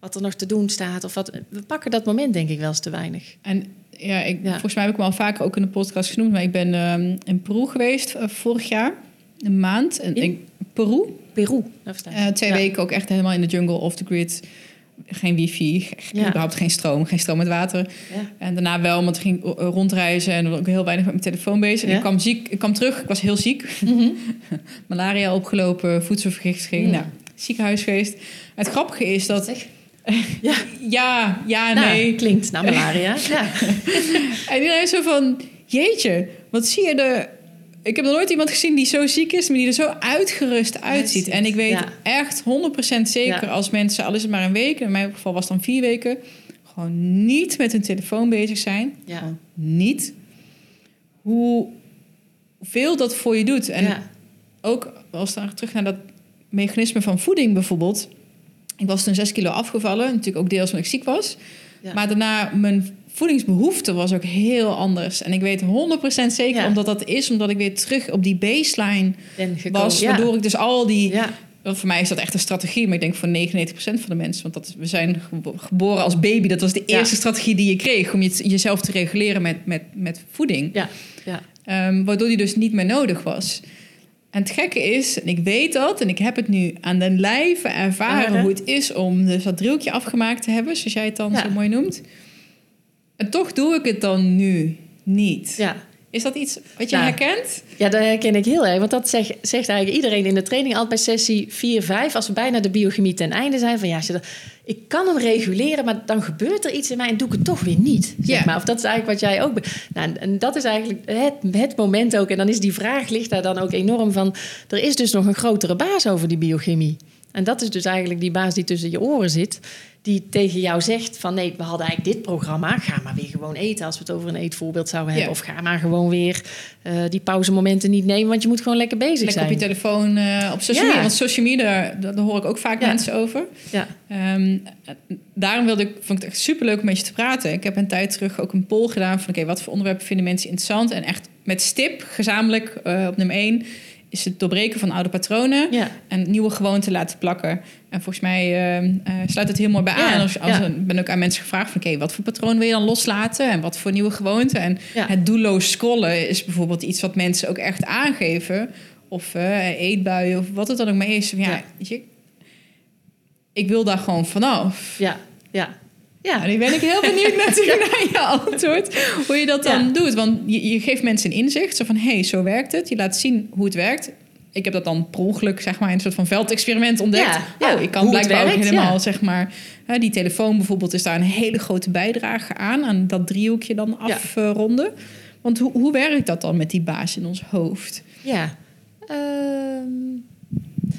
wat er nog te doen staat. Of wat, we pakken dat moment denk ik wel eens te weinig. En ja, ik, Ja. volgens mij heb ik hem al vaker ook in de podcast genoemd. Maar ik ben ehm, in Peru geweest eh, vorig jaar. Een maand. En In? ik, Peru. Peru. Eh, twee Ja. weken ook echt helemaal in de jungle, off the grid. Geen wifi, Ja. überhaupt geen stroom, geen stroom met water. En daarna wel, want ik ging eh, rondreizen en ook heel weinig met mijn telefoon bezig. Ik kwam ziek, ik kwam terug, ik was heel ziek. Mhm. Malaria opgelopen, voedselvergiftiging, Mm. nou, ziekenhuis geweest. Het grappige is dat, Zeg. Ja, ja, ja, nou, nee. klinkt naar malaria. Ja. En iedereen zo van, jeetje, wat zie je er... Ik heb nog nooit iemand gezien die zo ziek is, maar die er zo uitgerust uitziet. En ik weet ja. echt 100% zeker als mensen, al is het maar een week, in mijn geval was het dan vier weken, gewoon niet met hun telefoon bezig zijn. Ja. Gewoon niet. Hoe veel dat voor je doet. En ook als dan terug naar dat mechanisme van voeding bijvoorbeeld. Ik was toen zes kilo afgevallen, natuurlijk ook deels omdat ik ziek was. Ja. Maar daarna, mijn voedingsbehoefte was ook heel anders. En ik weet 100% zeker Ja. omdat dat is, omdat ik weer terug op die baseline was. ja. Waardoor ik dus al die... Want voor mij is dat echt een strategie, maar ik denk voor 99% van de mensen. Want dat we zijn gebo- geboren als baby. Dat was de eerste strategie die je kreeg om je, jezelf te reguleren met, met, met voeding. Ja. Ja. Ehm, waardoor die dus niet meer nodig was. En het gekke is, en ik weet dat, en ik heb het nu aan den lijve ervaren hoe het is om dus dat driehoekje afgemaakt te hebben, zoals jij het dan Ja. zo mooi noemt. En toch doe ik het dan nu niet. Ja. Is dat iets wat je Ja. herkent? Ja, dat herken ik heel erg. Want dat zegt, zegt eigenlijk iedereen in de training altijd bij sessie 4, 5. Als we bijna de biochemie ten einde zijn. Van ja, als je dat- ik kan hem reguleren, maar dan gebeurt er iets in mij en doe ik het toch weer niet. Zeg maar. Of dat is eigenlijk wat jij ook... Nou, en dat is eigenlijk het, het moment ook. En dan is die vraag, ligt daar dan ook enorm van... Er is dus nog een grotere baas over die biochemie. En dat is dus eigenlijk die baas die tussen je oren zit... die tegen jou zegt van... nee, we hadden eigenlijk dit programma. Ga maar weer gewoon eten als we het over een eetvoorbeeld zouden hebben. Ja. Of ga maar gewoon weer eh, die pauzemomenten niet nemen... want je moet gewoon lekker bezig Lekker op je zijn. telefoon, eh, op social Ja. media. Want social media, daar, daar hoor ik ook vaak Ja. mensen over. Ja, Ehm, daarom wilde ik, vond ik het echt superleuk om met je te praten. Ik heb een tijd terug ook een poll gedaan van... oké, wat voor onderwerpen vinden mensen interessant? En echt met stip, gezamenlijk eh, op nummer één... is het doorbreken van oude patronen... ja. en nieuwe gewoonten laten plakken. En volgens mij ehm, eh, sluit het heel mooi bij Ja, aan. Als, als ja. ben ook aan mensen gevraagd van... oké, wat voor patroon wil je dan loslaten? En wat voor nieuwe gewoonten? En het doelloos scrollen is bijvoorbeeld iets wat mensen ook echt aangeven. Of eh, eetbuien of wat het dan ook maar is. Ja, je, ik wil daar gewoon vanaf. ja, ja. Ja, nu ben ik heel benieuwd natuurlijk naar je antwoord. Hoe je dat dan Ja. doet. Want je, je geeft mensen een inzicht. Zo van, hé, hey, zo werkt het. Je laat zien hoe het werkt. Ik heb dat dan per ongeluk, zeg maar, in een soort van veldexperiment ontdekt. Ja. Oh, ik kan blijkbaar ook helemaal, zeg maar... Hè, die telefoon bijvoorbeeld is daar een hele grote bijdrage aan. Aan dat driehoekje dan afronden. Want hoe, hoe werkt dat dan met die baas in ons hoofd? Ja. Ehm,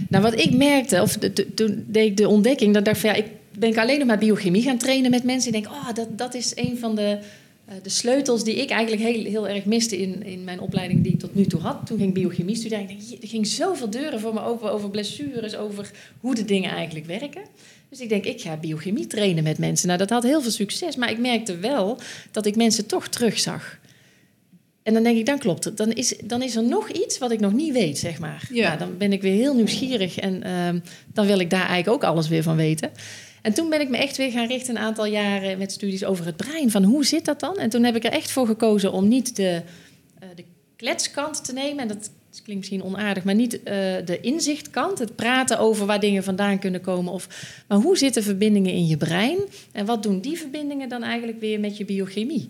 nou, wat ik merkte, of de- de- toen deed ik de ontdekking, dat dacht van ja, ik ben ik alleen nog maar biochemie gaan trainen met mensen. Ik denk, oh, dat, dat is een van de, eh, de sleutels die ik eigenlijk heel, heel erg miste in, in mijn opleiding die ik tot nu toe had. Toen ging ik biologie studeren. Ik denk, er ging zoveel deuren voor me open over blessures, over hoe de dingen eigenlijk werken. Dus ik denk, ik ga biochemie trainen met mensen. Nou, dat had heel veel succes, maar ik merkte wel dat ik mensen toch terugzag. En dan denk ik, dan klopt het. Dan is, dan is er nog iets wat ik nog niet weet, zeg maar. Ja. Nou, dan ben ik weer heel nieuwsgierig en ehm, dan wil ik daar eigenlijk ook alles weer van weten. En toen ben ik me echt weer gaan richten een aantal jaren met studies over het brein. Van hoe zit dat dan? En toen heb ik er echt voor gekozen om niet de, eh, de kletskant te nemen. En dat klinkt misschien onaardig, maar niet eh, de inzichtkant. Het praten over waar dingen vandaan kunnen komen. Of, maar hoe zitten verbindingen in je brein? En wat doen die verbindingen dan eigenlijk weer met je biochemie?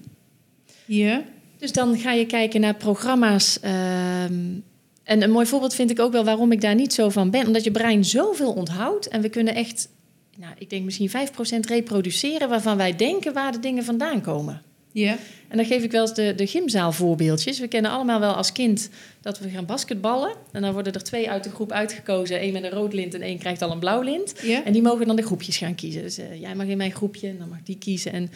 Ja. Dus dan ga je kijken naar programma's. ehm, en een mooi voorbeeld vind ik ook wel waarom ik daar niet zo van ben. Omdat je brein zoveel onthoudt. En we kunnen echt, nou, ik denk misschien 5% reproduceren... waarvan wij denken waar de dingen vandaan komen. Ja. En dan geef ik wel eens de, de gymzaalvoorbeeldjes. We kennen allemaal wel als kind dat we gaan basketballen. En dan worden er twee uit de groep uitgekozen. één met een rood lint en één krijgt al een blauw lint. Ja. En die mogen dan de groepjes gaan kiezen. Dus eh, jij mag in mijn groepje en dan mag die kiezen. En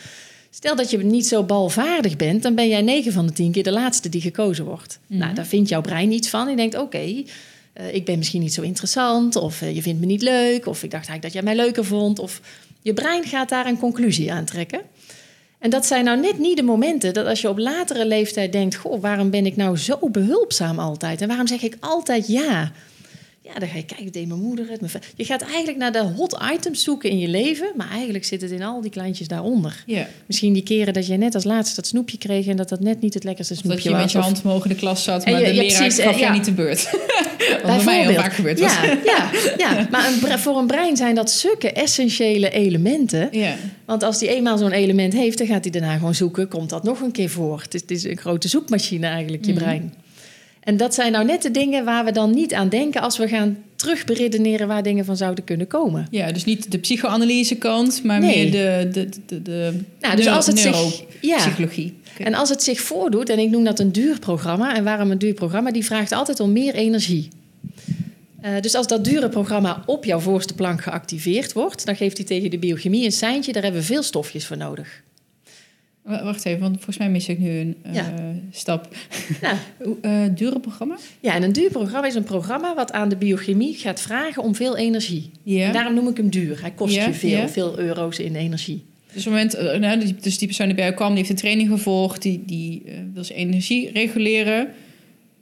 stel dat je niet zo balvaardig bent, dan ben jij 9 van de 10 keer de laatste die gekozen wordt. Mhm. Nou, daar vindt jouw brein iets van. Je denkt, oké, eh, ik ben misschien niet zo interessant. Of eh, je vindt me niet leuk. Of ik dacht eigenlijk dat jij mij leuker vond. Of je brein gaat daar een conclusie aan trekken. En dat zijn nou net niet de momenten dat als je op latere leeftijd denkt: Goh, waarom ben ik nou zo behulpzaam altijd? En waarom zeg ik altijd ja? Ja, dan ga je kijken, deed mijn moeder het. mijn Je gaat eigenlijk naar de hot items zoeken in je leven, maar eigenlijk zit het in al die kleintjes daaronder. Ja. Misschien die keren dat je net als laatste dat snoepje kreeg en dat dat net niet het lekkerste Of dat snoepje je met was. je Of- hand omhoog in de klas zat, En maar je- de ja, leraar precies, gaf eh, je ja. niet de beurt. Wat bij mij heel vaak gebeurd was. Ja, ja, ja. maar een voor een brein zijn dat zulke essentiële elementen. Ja. Want als die eenmaal zo'n element heeft, dan gaat hij daarna gewoon zoeken. Komt dat nog een keer voor? Het is, het is een grote zoekmachine eigenlijk, je Mhm. brein. En dat zijn nou net de dingen waar we dan niet aan denken... als we gaan terugberedeneren waar dingen van zouden kunnen komen. ja, dus niet de psychoanalyse kant, maar Nee. meer de, de, de, de Nou, dus als het zich... Ja, neuropsychologie. Oké. en als het zich voordoet, en ik noem dat een duur programma... en waarom een duur programma? Die vraagt altijd om meer energie. Eh, dus als dat dure programma op jouw voorste plank geactiveerd wordt... dan geeft hij tegen de biochemie een seintje... daar hebben we veel stofjes voor nodig. Wacht even, want volgens mij mis ik nu een eh, Ja. stap. Hoe, eh, dure programma? Ja, en een duur programma is een programma wat aan de biochemie gaat vragen om veel energie. Ja. En daarom noem ik hem duur. Hij kost Ja, je veel, ja. veel euro's in energie. Dus, op het moment, eh, nou, die- dus die persoon die bij jou kwam, die heeft een training gevolgd, die, die wil zijn energie reguleren.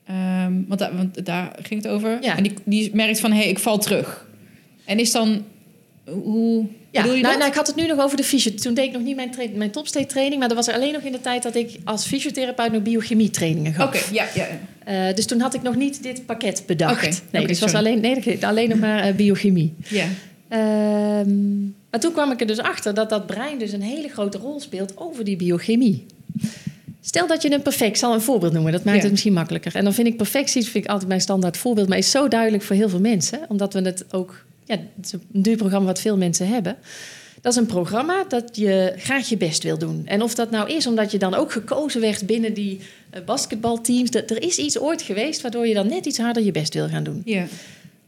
Ehm, want, daar, want daar ging het over. Ja. En die, die merkt van, hé, hey, ik val terug. En is dan Hoe Ja, bedoel je nou, dat? nou, ik had het nu nog over de fysio. Toen deed ik nog niet mijn, tra- mijn topstate training, maar dat was alleen nog in de tijd dat ik als fysiotherapeut nog biochemie trainingen gaf. Oké, ja, ja. Eh, dus toen had ik nog niet dit pakket bedacht. Nee, oké, dus was alleen, nee, alleen nog maar eh, biochemie. ja. Ehm, maar toen kwam ik er dus achter dat dat brein dus een hele grote rol speelt over die biochemie. Stel dat je een perfect, ik zal een voorbeeld noemen, dat maakt Ja. het misschien makkelijker. En dan vind ik perfectie vind ik altijd mijn standaard voorbeeld, maar is zo duidelijk voor heel veel mensen, omdat we het ook, ja, het is een duur programma wat veel mensen hebben. Dat is een programma dat je graag je best wil doen. En of dat nou is omdat je dan ook gekozen werd binnen die eh, basketbalteams, dat, er is iets ooit geweest waardoor je dan net iets harder je best wil gaan doen. ja.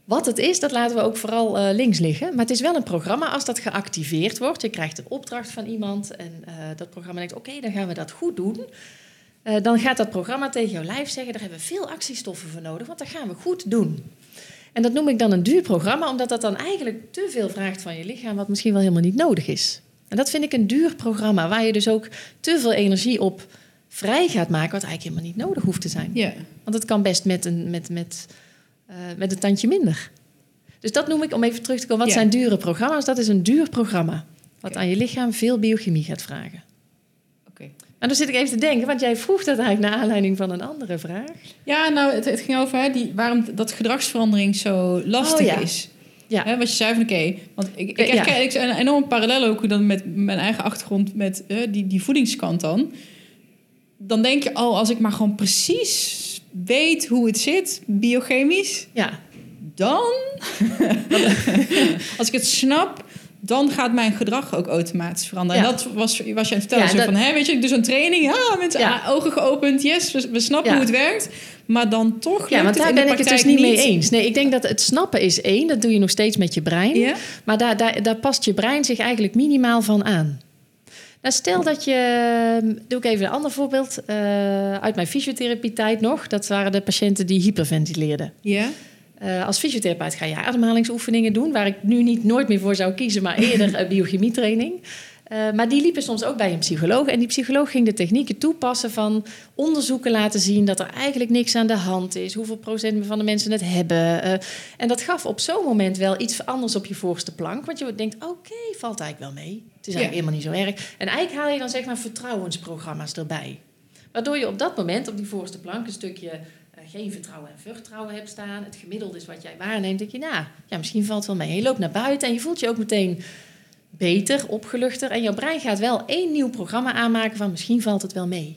Wat het is, dat laten we ook vooral eh, links liggen. Maar het is wel een programma als dat geactiveerd wordt. Je krijgt een opdracht van iemand en eh, dat programma denkt: oké, dan gaan we dat goed doen. Dan gaat dat programma tegen jouw lijf zeggen: daar hebben we veel actiestoffen voor nodig, want dat gaan we goed doen. En dat noem ik dan een duur programma, omdat dat dan eigenlijk te veel vraagt van je lichaam, wat misschien wel helemaal niet nodig is. En dat vind ik een duur programma, waar je dus ook te veel energie op vrij gaat maken, wat eigenlijk helemaal niet nodig hoeft te zijn. ja. Want het kan best met een, met, met, eh, met een tandje minder. Dus dat noem ik, om even terug te komen, wat Ja. zijn dure programma's? Dat is een duur programma. Wat aan je lichaam veel biochemie gaat vragen. En dan zit ik even te denken, want jij vroeg dat eigenlijk naar aanleiding van een andere vraag. Ja, nou, het, het ging over hè, die, waarom dat gedragsverandering zo lastig Oh, ja. is. Ja. Hè, wat je zei van, oké, want ik, ik Eh, ja. ik een enorme parallel ook dan met mijn eigen achtergrond met eh, die, die voedingskant dan. Dan denk je, oh, als ik maar gewoon precies weet hoe het zit, biochemisch, Ja, dan, als ik het snap, dan gaat mijn gedrag ook automatisch veranderen. Ja. En dat was, was je aan het vertellen. Ja, zo dat- van, hè, weet je, ik doe zo'n training, ja, met Ja. ogen geopend, yes, we, we snappen hoe het werkt. Maar dan toch ja want daar ben ik het dus niet mee eens. Nee, ik denk dat het snappen is één, dat doe je nog steeds met je brein. Ja? Maar daar, daar, daar past je brein zich eigenlijk minimaal van aan. Nou, stel dat je, doe ik even een ander voorbeeld eh, uit mijn fysiotherapietijd nog. Dat waren de patiënten die hyperventileerden. Ja? Eh, als fysiotherapeut ga je ademhalingsoefeningen doen, waar ik nu niet nooit meer voor zou kiezen, maar eerder uh, biochemietraining. Uh, maar die liepen soms ook bij een psycholoog. En die psycholoog ging de technieken toepassen van onderzoeken laten zien dat er eigenlijk niks aan de hand is. Hoeveel procent van de mensen het hebben. Uh, en dat gaf op zo'n moment wel iets anders op je voorste plank. Want je denkt, oké, okay, valt eigenlijk wel mee. Het is eigenlijk ja. helemaal niet zo erg. En eigenlijk haal je dan zeg maar vertrouwensprogramma's erbij. Waardoor je op dat moment op die voorste plank een stukje geen vertrouwen en vertrouwen hebt staan. Het gemiddelde is wat jij waarneemt. denk je, nou, ja, misschien valt het wel mee. Je loopt naar buiten en je voelt je ook meteen beter, opgeluchter. En jouw brein gaat wel één nieuw programma aanmaken van misschien valt het wel mee.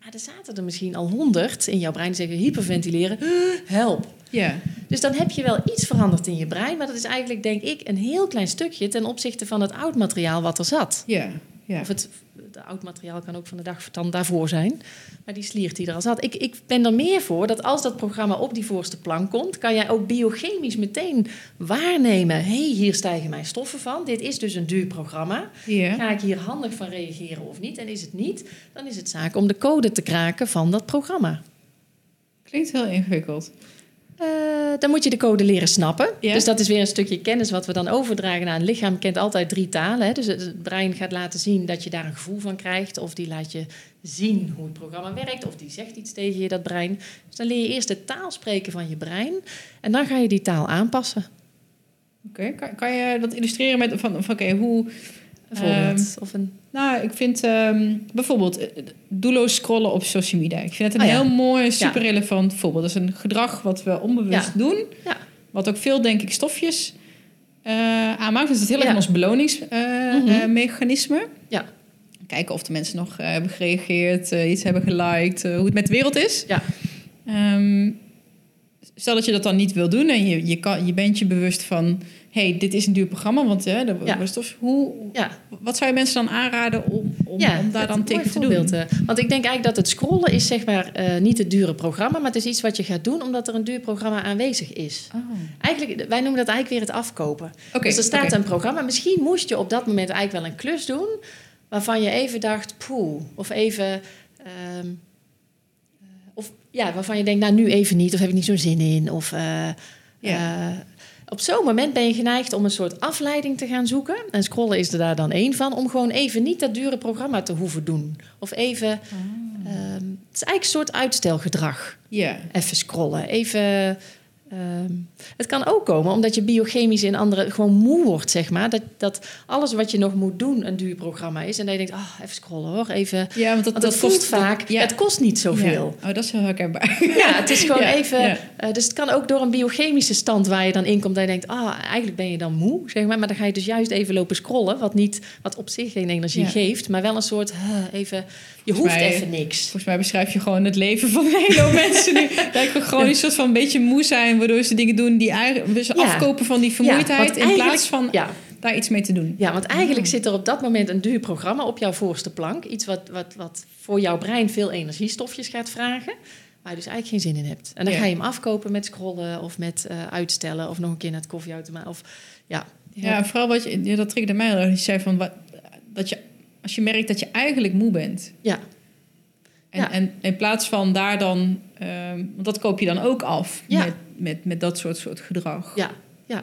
Maar er zaten er misschien al honderd in jouw brein die zeggen hyperventileren, help. Ja. Dus dan heb je wel iets veranderd in je brein, maar dat is eigenlijk, denk ik, een heel klein stukje ten opzichte van het oud materiaal wat er zat. Ja. Ja. Of het, het oud materiaal kan ook van de dag dan daarvoor zijn. Maar die sliert die er al zat. Ik, ik ben er meer voor dat als dat programma op die voorste plank komt, kan jij ook biochemisch meteen waarnemen. Hé, hey, hier stijgen mijn stoffen van. Dit is dus een duur programma. Ja. Ga ik hier handig van reageren of niet? En is het niet, dan is het zaak om de code te kraken van dat programma. Klinkt heel ingewikkeld. Uh, dan moet je de code leren snappen. Ja. Dus dat is weer een stukje kennis wat we dan overdragen naar een lichaam. kent altijd drie talen. Hè? Dus het brein gaat laten zien dat je daar een gevoel van krijgt. Of die laat je zien hoe het programma werkt. Of die zegt iets tegen je, dat brein. Dus dan leer je eerst de taal spreken van je brein. En dan ga je die taal aanpassen. Oké, okay. kan, kan, je dat illustreren met van, van oké, okay, hoe... Um, of een... Nou, ik vind um, bijvoorbeeld uh, doelloos scrollen op social media. Ik vind het een oh, ja. heel mooi, super ja. relevant voorbeeld. Dat is een gedrag wat we onbewust ja. doen. Ja. Wat ook veel, denk ik, stofjes uh, aanmaakt. Dus het heel erg ons beloningsmechanisme. Mm -hmm. Ja. Kijken of de mensen nog uh, hebben gereageerd, iets hebben geliked, hoe het met de wereld is. Ja. Um, stel dat je dat dan niet wil doen en je, je, kan, je bent je bewust van... hey, dit is een duur programma, want hè, de ja. stof, hoe, ja. wat zou je mensen dan aanraden om, om, ja, om daar dan tegen te doen? Uh, want ik denk eigenlijk dat het scrollen is zeg maar uh, niet het dure programma... maar het is iets wat je gaat doen omdat er een duur programma aanwezig is. Oh. Eigenlijk, wij noemen dat eigenlijk weer het afkopen. Okay, dus er staat okay. een programma. Misschien moest je op dat moment eigenlijk wel een klus doen... waarvan je even dacht, poeh, of even... Um, of ja, waarvan je denkt, nou nu even niet, of heb ik niet zo'n zin in. Of uh, ja. uh, op zo'n moment ben je geneigd om een soort afleiding te gaan zoeken. En scrollen is er daar dan één van, om gewoon even niet dat dure programma te hoeven doen. Of even, Ah. um, het is eigenlijk een soort uitstelgedrag. Ja. Even scrollen, even Ehm, het kan ook komen omdat je biochemisch in andere gewoon moe wordt, zeg maar. Dat, dat alles wat je nog moet doen een duur programma is. En dat je denkt, ah, even scrollen hoor, even. Ja, want dat, Want kost vaak, ja. het kost niet zoveel. Ja. Oh, dat is heel herkenbaar. Ja, het is gewoon Ja, even. eh, dus het kan ook door een biochemische stand waar je dan in komt. Dat je denkt, ah, eigenlijk ben je dan moe, zeg maar. Maar dan ga je dus juist even lopen scrollen. Wat, niet, wat op zich geen energie geeft. Maar wel een soort, huh, even. Je Volgens hoeft mij- even niks. Volgens mij beschrijf je gewoon het leven van hele hoop mensen nu. Dat ik gewoon een soort van een beetje moe zijn, waardoor ze dingen doen die eigenlijk ze Ja. afkopen van die vermoeidheid in plaats van daar iets mee te doen. ja, want eigenlijk zit er op dat moment een duur programma op jouw voorste plank. Iets wat, wat, wat voor jouw brein veel energiestofjes gaat vragen. Waar je dus eigenlijk geen zin in hebt. En dan Ja. ga je hem afkopen met scrollen of met eh, uitstellen. Of nog een keer naar het koffieautomaat. Of ja, Ja, vooral wat je, ja, dat triggerde mij erg. Je zei van wat, dat je, als je merkt dat je eigenlijk moe bent. ja, En, Ja. en in plaats van daar dan, ehm, want dat koop je dan ook af Ja. met, met, met dat soort, soort gedrag. ja, ja.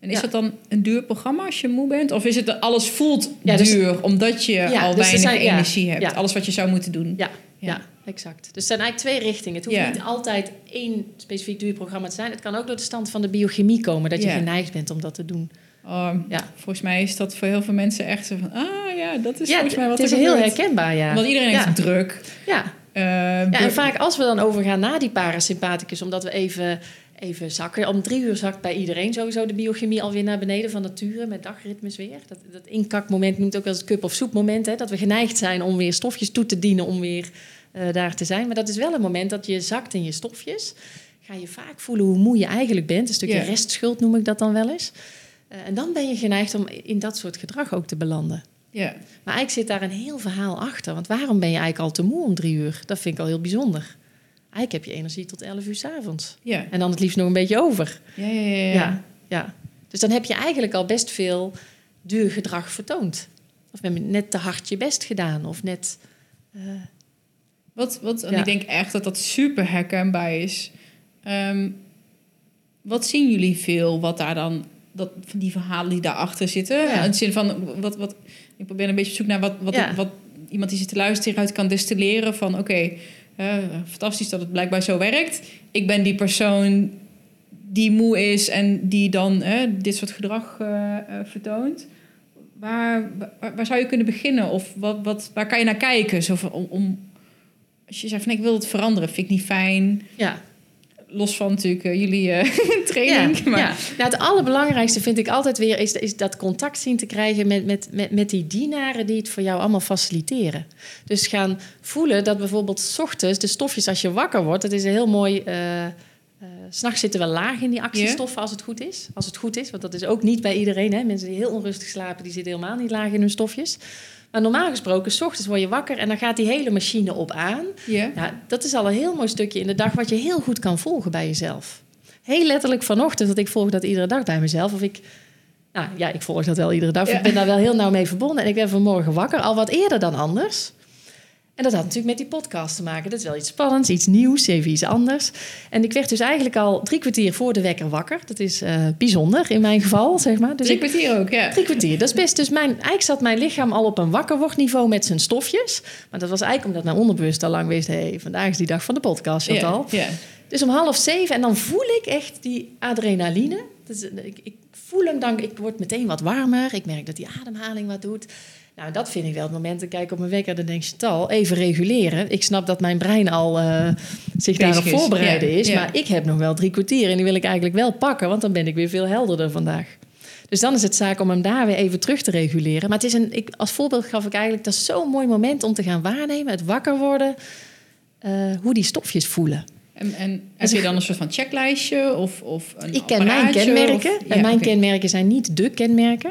En is Ja. dat dan een duur programma als je moe bent? Of is het dat alles voelt Ja, dus- duur omdat je al dus weinig zijn- energie hebt? Alles wat je zou moeten doen. Ja, Ja. exact. Dus er zijn eigenlijk twee richtingen. Het hoeft niet altijd één specifiek duurprogramma te zijn. Het kan ook door de stand van de biochemie komen dat je geneigd bent om dat te doen. Oh, Ja. Volgens mij is dat voor heel veel mensen echt zo van... Ah ja, dat is ja, volgens mij wat het is er heel gebeurt. herkenbaar, ja. Want iedereen heeft druk. Ja. Eh, ja, en vaak als we dan overgaan naar die parasympathicus, omdat we even, even zakken. Om drie uur zakt bij iedereen sowieso de biochemie alweer naar beneden van nature met dagritmes weer. Dat, dat inkakmoment noemt ook wel eens het cup of soep moment. Hè, dat we geneigd zijn om weer stofjes toe te dienen om weer eh, daar te zijn. Maar dat is wel een moment dat je zakt in je stofjes. Ga je vaak voelen hoe moe je eigenlijk bent. Een stukje restschuld noem ik dat dan wel eens. Eh, en dan ben je geneigd om in dat soort gedrag ook te belanden. Ja. Maar eigenlijk zit daar een heel verhaal achter. Want waarom ben je eigenlijk al te moe om drie uur? Dat vind ik al heel bijzonder. Eigenlijk heb je energie tot elf uur 's avonds. Ja. En dan het liefst nog een beetje over. Ja, ja, ja, ja. Ja. ja. Dus dan heb je eigenlijk al best veel duur gedrag vertoond. Of net te hard je best gedaan. Of net... eh, Wat, wat, en ik denk echt dat dat super herkenbaar is. Ehm, wat zien jullie veel wat daar dan, dat, van die verhalen die daarachter zitten? Ja. In de zin van, wat, wat, ik probeer een beetje op zoek naar wat, wat, Ja. wat iemand die zit te luisteren hieruit kan destilleren van, oké, eh, fantastisch dat het blijkbaar zo werkt. Ik ben die persoon die moe is en die dan dit soort gedrag eh, eh, vertoont. Waar, waar, waar zou je kunnen beginnen? Of wat, wat, waar kan je naar kijken? Zo van, om, om, als je zegt van ik wil het veranderen, vind ik niet fijn. ja, Los van natuurlijk eh, jullie eh, training. Ja, maar ja. Nou, het allerbelangrijkste vind ik altijd weer is, is dat contact zien te krijgen met, met, met, met die dienaren die het voor jou allemaal faciliteren. Dus gaan voelen dat bijvoorbeeld 's ochtends de stofjes als je wakker wordt, dat is een heel mooi. eh eh, S'nachts zitten we laag in die actiestoffen als het goed is. Als het goed is, want dat is ook niet bij iedereen. Hè. Mensen die heel onrustig slapen, die zitten helemaal niet laag in hun stofjes. Maar normaal gesproken, 's ochtends word je wakker en dan gaat die hele machine op aan. ja. Ja, dat is al een heel mooi stukje in de dag wat je heel goed kan volgen bij jezelf. Heel letterlijk vanochtend, want ik volg dat iedere dag bij mezelf. Of ik, nou ja, ik volg dat wel iedere dag. Ja. Ik ben daar wel heel nauw mee verbonden. En ik ben vanmorgen wakker, al wat eerder dan anders. En dat had natuurlijk met die podcast te maken. Dat is wel iets spannends, iets nieuws, even iets anders. En ik werd dus eigenlijk al drie kwartier voor de wekker wakker. Dat is eh, bijzonder in mijn geval, zeg maar. Dus Drie ik, kwartier ook, ja. Drie kwartier, dat is best. Dus mijn, eigenlijk zat mijn lichaam al op een wakkerwordniveau met zijn stofjes. Maar dat was eigenlijk omdat mijn onderbewust al lang wist... hé, hey, vandaag is die dag van de podcast, ja, Chantal. ja. Dus om half zeven en dan voel ik echt die adrenaline. Dus ik, ik voel hem dan, ik word meteen wat warmer. Ik merk dat die ademhaling wat doet. Nou, dat vind ik wel het moment. Ik kijk op mijn wekker, dan denk je, Chantal, even reguleren. Ik snap dat mijn brein al eh, zich daarop voorbereiden is. ja. Maar ik heb nog wel drie kwartier en die wil ik eigenlijk wel pakken... want dan ben ik weer veel helderder vandaag. Dus dan is het zaak om hem daar weer even terug te reguleren. Maar het is een, ik, als voorbeeld gaf ik eigenlijk... dat is zo'n mooi moment om te gaan waarnemen, het wakker worden... eh, hoe die stofjes voelen. En, en heb je dan een soort van checklijstje? Of, of een Ik ken mijn kenmerken. of- en mijn kenmerken zijn niet de kenmerken.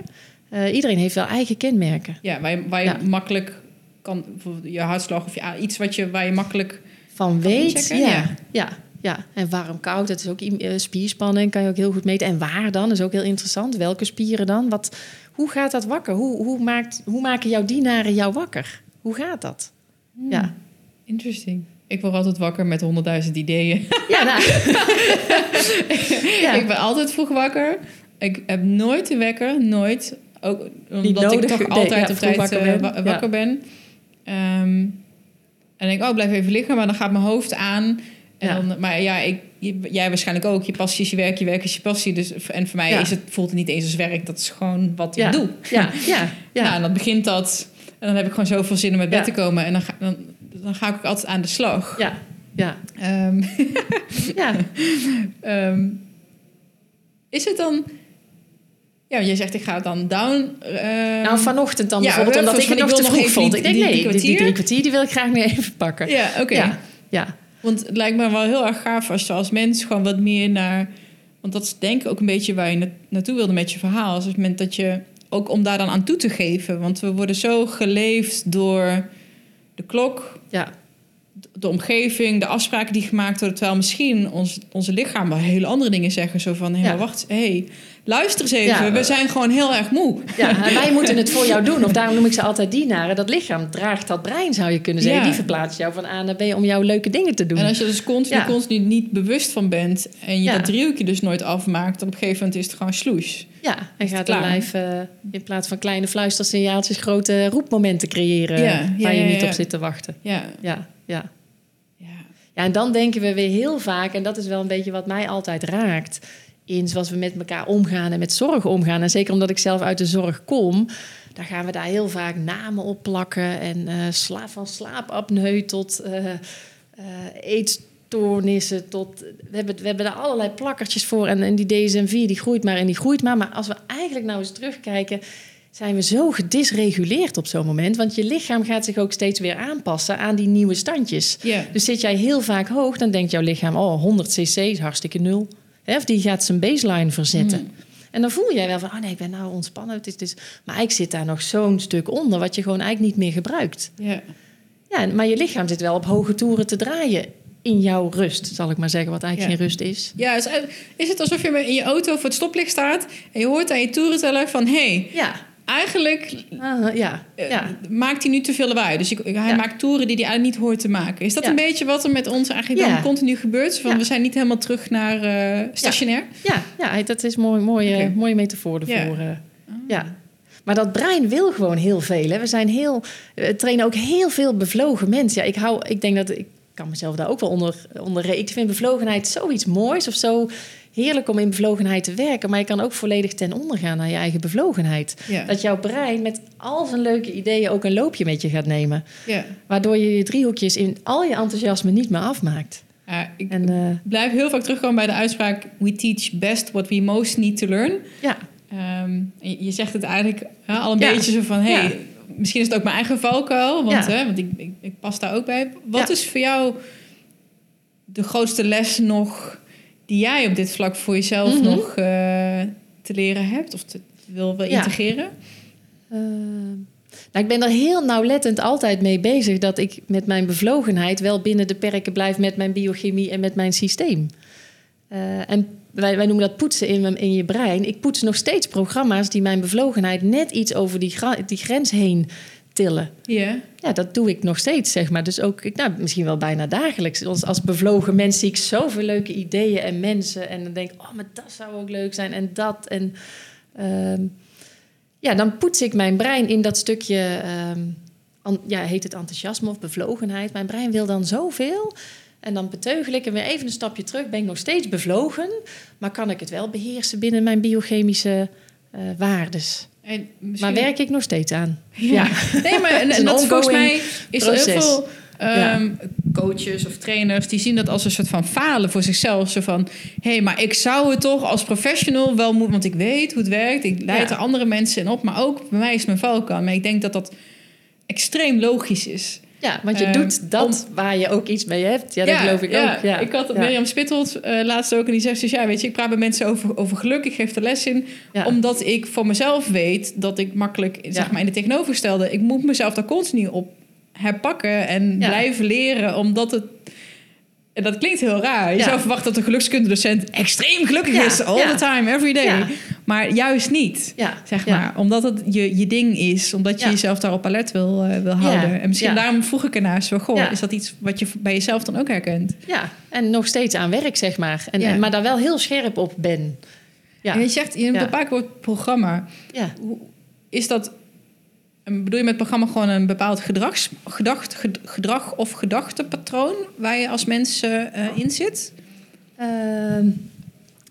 Eh, iedereen heeft wel eigen kenmerken. Ja, waar je, waar je Ja. makkelijk kan... Je hartslag of ja, iets wat je, waar je makkelijk... Van weet, ja, Ja. ja. Ja, en warm, koud, dat is ook eh, spierspanning, kan je ook heel goed meten. En waar dan, is ook heel interessant. Welke spieren dan? Wat, hoe gaat dat wakker? Hoe, hoe, maakt, hoe maken jouw dienaren jou wakker? Hoe gaat dat? Hmm. Ja, Interesting. Ik word altijd wakker met honderdduizend ideeën. ja, nou. ja. Ik ben altijd vroeg wakker. Ik heb nooit de wekker, nooit. Ook omdat ik toch altijd op tijd wakker wakker, ben. wakker ben. Ehm, en denk ik, oh, blijf even liggen. Maar dan gaat mijn hoofd aan. En Ja. dan, maar ja, ik, jij waarschijnlijk ook. Je passie is je werk, je werk is je passie. Dus, en voor mij Ja. is het, voelt het niet eens als werk. Dat is gewoon wat ja. ik doe. Ja, ja, ja. Nou, en dan begint dat. En dan heb ik gewoon zoveel zin om uit bed te komen. En dan ga, dan, dan ga ik ook altijd aan de slag. ja, ja, Ehm, ja. ehm, is het dan... Ja, jij zegt ik ga dan down. ehm, Nou, vanochtend dan ja, bijvoorbeeld, omdat ik het nog te vroeg vond. Ik denk, nee, die die, die drie kwartier die wil ik graag nu even pakken. Ja, oké. Ja, ja, Want het lijkt me wel heel erg gaaf als je als mens gewoon wat meer naar... Want dat is denk ik ook een beetje waar je na- naartoe wilde met je verhaal. Als het moment dat je... Ook om daar dan aan toe te geven. Want we worden zo geleefd door de klok, ja, de omgeving, de afspraken die gemaakt worden. Terwijl misschien ons, onze lichaam wel hele andere dingen zeggen. Zo van, hé, Ja. maar wacht, hé, luister eens even. Ja. we zijn gewoon heel erg moe. ja. Wij moeten het voor jou doen. Of daarom noem ik ze altijd dienaren. Dat lichaam draagt dat brein, zou je kunnen zeggen. Ja. Die verplaatst jou van A naar B om jouw leuke dingen te doen. En als je er dus continu, Ja. continu niet bewust van bent... en je dat driehoekje dus nooit afmaakt... dan op een gegeven moment is het gewoon sloes. Ja, en het gaat een lijf eh, in plaats van kleine fluistersignaaltjes grote roepmomenten creëren waar je niet op zit te wachten. Ja, ja. ja. Ja, en dan denken we weer heel vaak, en dat is wel een beetje wat mij altijd raakt, in zoals we met elkaar omgaan en met zorg omgaan. En zeker omdat ik zelf uit de zorg kom, dan gaan we daar heel vaak namen op plakken. En sla van slaapapneu tot eh, eetstoornissen, tot... We hebben, we hebben daar allerlei plakkertjes voor. En, en die DSM-4, die groeit maar en die groeit maar. Maar als we eigenlijk nou eens terugkijken zijn we zo gedisreguleerd op zo'n moment. Want je lichaam gaat zich ook steeds weer aanpassen aan die nieuwe standjes. Dus zit jij heel vaak hoog, dan denkt jouw lichaam... oh, 100 cc is hartstikke nul. Hè, Of die gaat zijn baseline verzetten. Hmm. En dan voel jij wel van, oh nee, ik ben nou ontspannen. Het is, is... Maar ik zit daar nog zo'n stuk onder... wat je gewoon eigenlijk niet meer gebruikt. Ja. Ja, maar je lichaam zit wel op hoge toeren te draaien... in jouw rust, zal ik maar zeggen, wat eigenlijk Ja. geen rust is. Ja, is, is het alsof je in je auto voor het stoplicht staat en je hoort aan je toerenteller van hé, hey, Ja, eigenlijk Ah, ja, eh, ja. maakt hij nu te veel lawaai. Dus ik, hij Ja. maakt toeren die hij eigenlijk niet hoort te maken. Is dat Ja. een beetje wat er met ons eigenlijk dan continu gebeurt? Van. We zijn niet helemaal terug naar eh, stationair? Ja, ja, dat is een mooi, mooie, mooie metafoor ervoor. eh. Ja. Maar dat brein wil gewoon heel veel. Hè. We zijn heel, we trainen ook heel veel bevlogen mensen. Ja, ik, hou, ik denk dat ik kan mezelf daar ook wel onder, onder Ik vind bevlogenheid zoiets moois of zo heerlijk om in bevlogenheid te werken. Maar je kan ook volledig ten onder gaan naar je eigen bevlogenheid. Ja. Dat jouw brein met al zijn leuke ideeën ook een loopje met je gaat nemen. ja. Waardoor je je driehoekjes in al je enthousiasme niet meer afmaakt. Ja, ik En eh, blijf heel vaak terugkomen bij de uitspraak... we teach best what we most need to learn. ja, Ehm, je, je zegt het eigenlijk hè, al een beetje zo van... Hey, misschien is het ook mijn eigen valkuil, want, hè, want ik, ik, ik pas daar ook bij. Wat is voor jou de grootste les nog... die jij op dit vlak voor jezelf Mhm. nog eh, te leren hebt? Of te, wil, wil Ja. integreren? Eh, nou, ik ben er heel nauwlettend altijd mee bezig dat ik met mijn bevlogenheid wel binnen de perken blijf met mijn biochemie en met mijn systeem. Eh, en wij, wij noemen dat poetsen in, in je brein. Ik poets nog steeds programma's die mijn bevlogenheid net iets over die, die grens heen tillen. Ja. Ja, dat doe ik nog steeds, zeg maar. Dus ook, ik- nou, misschien wel bijna dagelijks. Als, als bevlogen mens zie ik zoveel leuke ideeën en mensen. En dan denk ik, oh, maar dat zou ook leuk zijn. En dat. En ehm, ja, dan poets ik mijn brein in dat stukje... ehm, an- ja, heet het enthousiasme of bevlogenheid. Mijn brein wil dan zoveel. En dan beteugel ik en weer even een stapje terug. Ben ik nog steeds bevlogen. Maar kan ik het wel beheersen binnen mijn biochemische eh waardes. En misschien- Maar werk ik nog steeds aan. Ja. Nee, maar en, dat volgens mij is er heel veel ehm, coaches of trainers die zien dat als een soort van falen voor zichzelf. Zo van, hé, hey, maar ik zou het toch als professional wel moeten, want ik weet hoe het werkt. Ik leid Ja. er andere mensen in op, maar ook bij mij is mijn valkuil. Maar ik denk dat dat extreem logisch is. Ja, want je Ehm, doet dat waar je ook iets mee hebt. Ja, dat geloof ik ja. ook. Ja. Ik had ja. Mirjam Spittold eh, laatst ook en die zegt dus ja, weet je, ik praat met mensen over, over geluk. Ik geef er les in, omdat ik voor mezelf weet dat ik makkelijk, zeg maar in de tegenovergestelde, ik moet mezelf daar continu op herpakken en blijven leren, omdat het en dat klinkt heel raar. Je Ja. zou verwachten dat een gelukskunde-docent extreem gelukkig Ja, is, all ja. the time, every day. Maar juist niet, Ja, zeg maar. Omdat het je, je ding is, omdat je jezelf daarop alert wil, eh, wil houden. En misschien daarom vroeg ik ernaar zo, goh, is dat iets wat je bij jezelf dan ook herkent? Ja, en nog steeds aan werk, zeg maar. En, maar daar wel heel scherp op ben. Ja, En je zegt, je noemt een paar programma. ja. Hoe- Is dat En bedoel je met programma gewoon een bepaald gedrags, gedacht, ged- gedrag of gedachtepatroon waar je als mens eh, in zit? Ehm,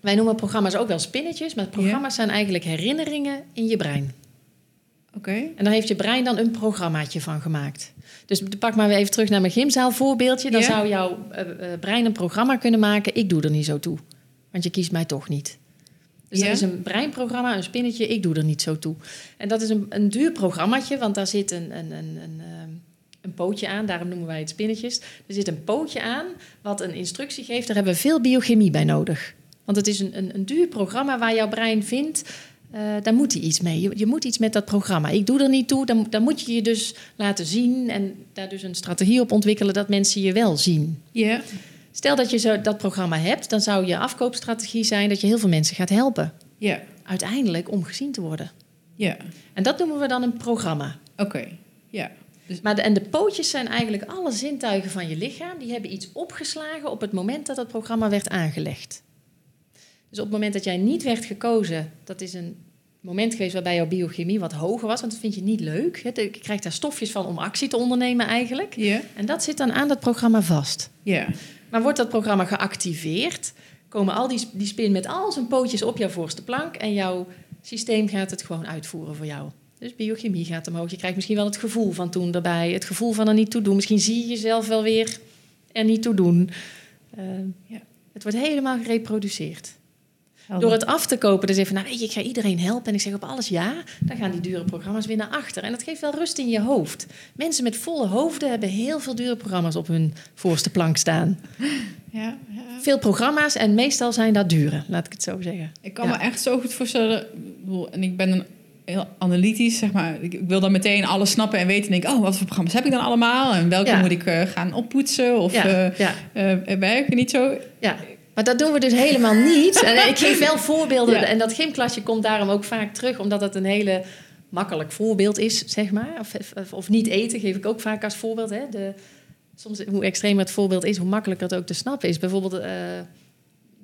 wij noemen programma's ook wel spinnetjes, maar programma's zijn eigenlijk herinneringen in je brein. Oké. En daar heeft je brein dan een programmaatje van gemaakt. Dus pak maar weer even terug naar mijn gymzaal voorbeeldje. Dan zou jouw eh, eh, brein een programma kunnen maken. Ik doe er niet zo toe, want je kiest mij toch niet. Dus dat is een breinprogramma, een spinnetje. Ik doe er niet zo toe. En dat is een, een duur programmaatje, want daar zit een, een, een, een, ehm, een pootje aan. Daarom noemen wij het spinnetjes. Er zit een pootje aan wat een instructie geeft. Daar hebben we veel biochemie bij nodig. Want het is een, een, een duur programma waar jouw brein vindt... eh, daar moet hij iets mee. Je, je moet iets met dat programma. Ik doe er niet toe. Dan, dan moet je je dus laten zien... en daar dus een strategie op ontwikkelen... dat mensen je wel zien. Ja. Stel dat je zo dat programma hebt... dan zou je afkoopstrategie zijn... dat je heel veel mensen gaat helpen. Ja. Uiteindelijk om gezien te worden. Ja. En dat noemen we dan een programma. Oké. Ja. Maar de, en de pootjes zijn eigenlijk alle zintuigen van je lichaam. Die hebben iets opgeslagen op het moment dat het programma werd aangelegd. Dus op het moment dat jij niet werd gekozen, dat is een moment geweest waarbij jouw biochemie wat hoger was, want dat vind je niet leuk. Je krijgt daar stofjes van om actie te ondernemen eigenlijk. Ja. En dat zit dan aan dat programma vast. Ja. Maar wordt dat programma geactiveerd, komen al die, die spin met al zijn pootjes op jouw voorste plank en jouw systeem gaat het gewoon uitvoeren voor jou. Dus biochemie gaat omhoog. Je krijgt misschien wel het gevoel van toen erbij, het gevoel van er niet toe doen. Misschien zie je jezelf wel weer er niet toe doen. Eh, Ja. Het wordt helemaal gereproduceerd. Door het af te kopen, dus even, nou weet je, ik ga iedereen helpen en ik zeg op alles ja, dan gaan die dure programma's weer naar achter. En dat geeft wel rust in je hoofd. Mensen met volle hoofden hebben heel veel dure programma's op hun voorste plank staan. Ja. ja. Veel programma's en meestal zijn dat dure, laat ik het zo zeggen. Ik kan Ja. me echt zo goed voorstellen. En ik ben een heel analytisch, zeg maar. Ik wil dan meteen alles snappen en weten. En denk, oh, wat voor programma's heb ik dan allemaal? En welke Ja. moet ik eh, gaan oppoetsen? Of Ja, eh ja, eh, werken niet zo? ja. Maar dat doen we dus helemaal niet. En ik geef wel voorbeelden. Ja. En dat gymklasje komt daarom ook vaak terug, omdat het een hele makkelijk voorbeeld is, zeg maar. Of, of, of niet eten geef ik ook vaak als voorbeeld. Hè. De, soms, hoe extremer het voorbeeld is, hoe makkelijker het ook te snappen is. Bijvoorbeeld eh,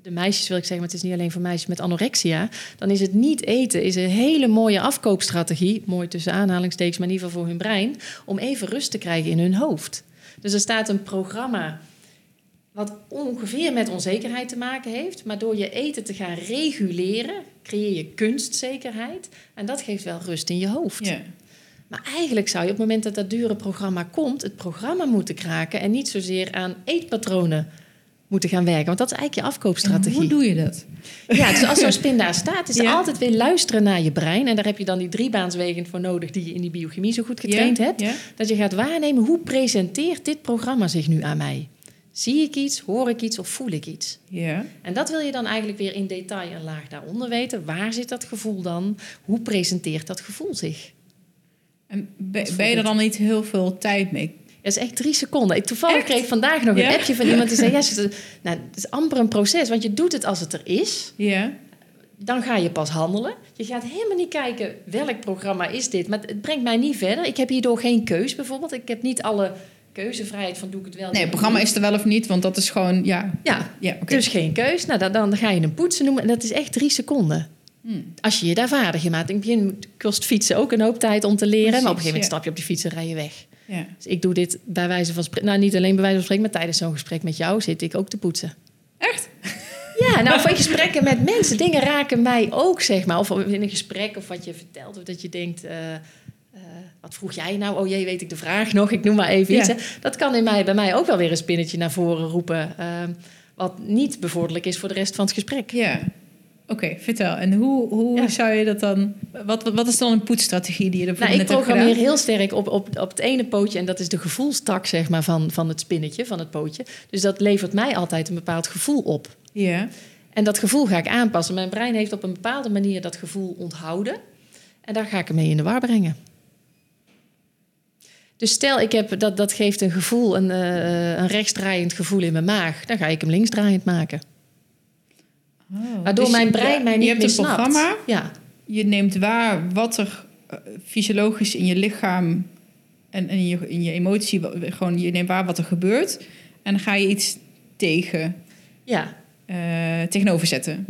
de meisjes, wil ik zeggen, maar het is niet alleen voor meisjes met anorexia. Dan is het niet eten is een hele mooie afkoopstrategie. Mooi tussen aanhalingstekens, maar in ieder geval voor hun brein. Om even rust te krijgen in hun hoofd. Dus er staat een programma wat ongeveer met onzekerheid te maken heeft. Maar door je eten te gaan reguleren, creëer je kunstzekerheid. En dat geeft wel rust in je hoofd. Ja. Maar eigenlijk zou je op het moment dat dat dure programma komt, het programma moeten kraken en niet zozeer aan eetpatronen moeten gaan werken. Want dat is eigenlijk je En afkoopstrategie. hoe doe je dat? Ja, dus als zo'n spin daar staat, is Ja. altijd weer luisteren naar je brein. En daar heb je dan die driebaanswegen voor nodig die je in die biochemie zo goed getraind Ja? hebt. Dat je gaat waarnemen, hoe presenteert dit programma zich nu aan mij? Zie ik iets, hoor ik iets of voel ik iets? Ja. En dat wil je dan eigenlijk weer in detail een laag daaronder weten. Waar zit dat gevoel dan? Hoe presenteert dat gevoel zich? En ben, ben je er dan niet heel veel tijd mee? Dat is echt drie seconden. Ik toevallig Echt? kreeg ik vandaag nog Ja? een appje van iemand die zei... Ja, ze- nou, het is amper een proces, want je doet het als het er is. Ja. Dan ga je pas handelen. Je gaat helemaal niet kijken welk programma is dit. Maar het brengt mij niet verder. Ik heb hierdoor geen keus bijvoorbeeld. Ik heb niet alle keuzevrijheid van doe ik het wel. Nee, het programma niet. is er wel of niet, want dat is gewoon, ja. Ja, Ja, dus geen keus. Nou, dan, dan ga je een poetsen noemen. En dat is echt drie seconden. Hmm. Als je je daar vaardig in maakt. In het begin kost fietsen ook een hoop tijd om te leren. maar op een gegeven moment ja. stap je op die fiets en rij je weg. ja. Dus ik doe dit bij wijze van spreken. Nou, niet alleen bij wijze van spreken, maar tijdens zo'n gesprek met jou zit ik ook te poetsen. Echt? Ja, nou, van gesprekken met mensen. Dingen raken mij ook, zeg maar. Of in een gesprek of wat je vertelt. Of dat je denkt, eh, eh, wat vroeg jij nou? Oh jee, weet ik de vraag nog. Ik noem maar even iets. Ja. Dat kan in mij, bij mij ook wel weer een spinnetje naar voren roepen. eh, wat niet bevorderlijk is voor de rest van het gesprek. Ja. Oké, vertel. En hoe, hoe Ja. zou je dat dan... Wat, wat, is dan een poetsstrategie die je ervoor Nou, ik programmeer heel sterk op, op, op het ene pootje. En dat is de gevoelstak zeg maar, van, van het spinnetje, van het pootje. Dus dat levert mij altijd een bepaald gevoel op. Ja. En dat gevoel ga ik aanpassen. Mijn brein heeft op een bepaalde manier dat gevoel onthouden. En daar ga ik hem mee in de war brengen. Dus stel, ik heb, dat, dat geeft een gevoel, een, eh, een rechtsdraaiend gevoel in mijn maag. Dan ga ik hem linksdraaiend maken. Oh, Waardoor dus mijn je- brein mij je niet hebt meer een snapt. programma. Ja, Je neemt waar wat er eh, fysiologisch in je lichaam en, en in, je, in je emotie... Gewoon, je neemt waar wat er gebeurt. En dan ga je iets tegen, ja. eh, tegenover zetten.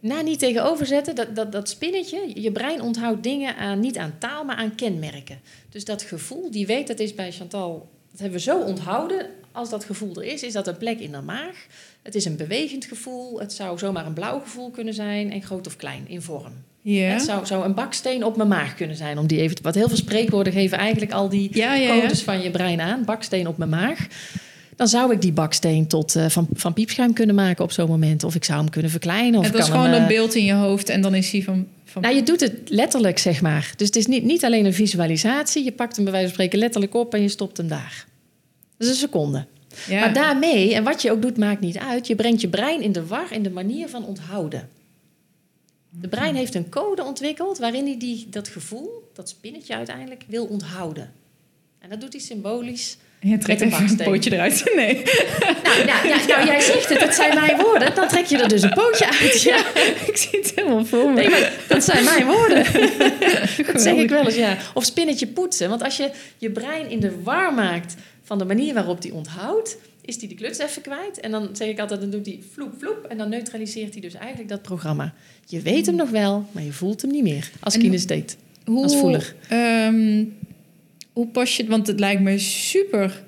Nou, niet tegenover zetten. Dat, dat, dat spinnetje, je brein onthoudt dingen aan, niet aan taal, maar aan kenmerken. Dus dat gevoel, die weet, dat is bij Chantal, dat hebben we zo onthouden. Als dat gevoel er is, is dat een plek in de maag. Het is een bewegend gevoel. Het zou zomaar een blauw gevoel kunnen zijn en groot of klein in vorm. Het zou, zou een baksteen op mijn maag kunnen zijn. Om die even, wat heel veel spreekwoorden geven eigenlijk al die Ja, ja, ja. codes van je brein aan. Baksteen op mijn maag. Dan zou ik die baksteen tot eh, van, van piepschuim kunnen maken op zo'n moment. Of ik zou hem kunnen verkleinen. Of Het kan gewoon hem, een eh, beeld in je hoofd en dan is hij van... van Nou, je doet het letterlijk, zeg maar. Dus het is niet, niet alleen een visualisatie. Je pakt hem bij wijze van spreken letterlijk op en je stopt hem daar. Dat is een seconde. ja. Maar daarmee, en wat je ook doet, maakt niet uit. Je brengt je brein in de war in de manier van onthouden. De brein heeft een code ontwikkeld waarin hij die, dat gevoel, dat spinnetje uiteindelijk, wil onthouden. En dat doet hij symbolisch. Je trekt een even een pootje eruit. Nee. Nou, nou, ja, nou, jij zegt het, dat zijn mijn woorden. Dan trek je er dus een pootje uit. Ja. ik zie het helemaal voor me. Nee, dat zijn mijn woorden. Dat zeg ik wel eens, ja. Of spinnetje poetsen. Want als je je brein in de war maakt van de manier waarop die onthoudt, is die de kluts even kwijt. En dan zeg ik altijd, dan doet hij vloep, vloep. En dan neutraliseert hij dus eigenlijk dat programma. Je weet hem nog wel, maar je voelt hem niet meer. Als kinestheet. Hoe, Als voeler. ehm, hoe pas je het? Want het lijkt me super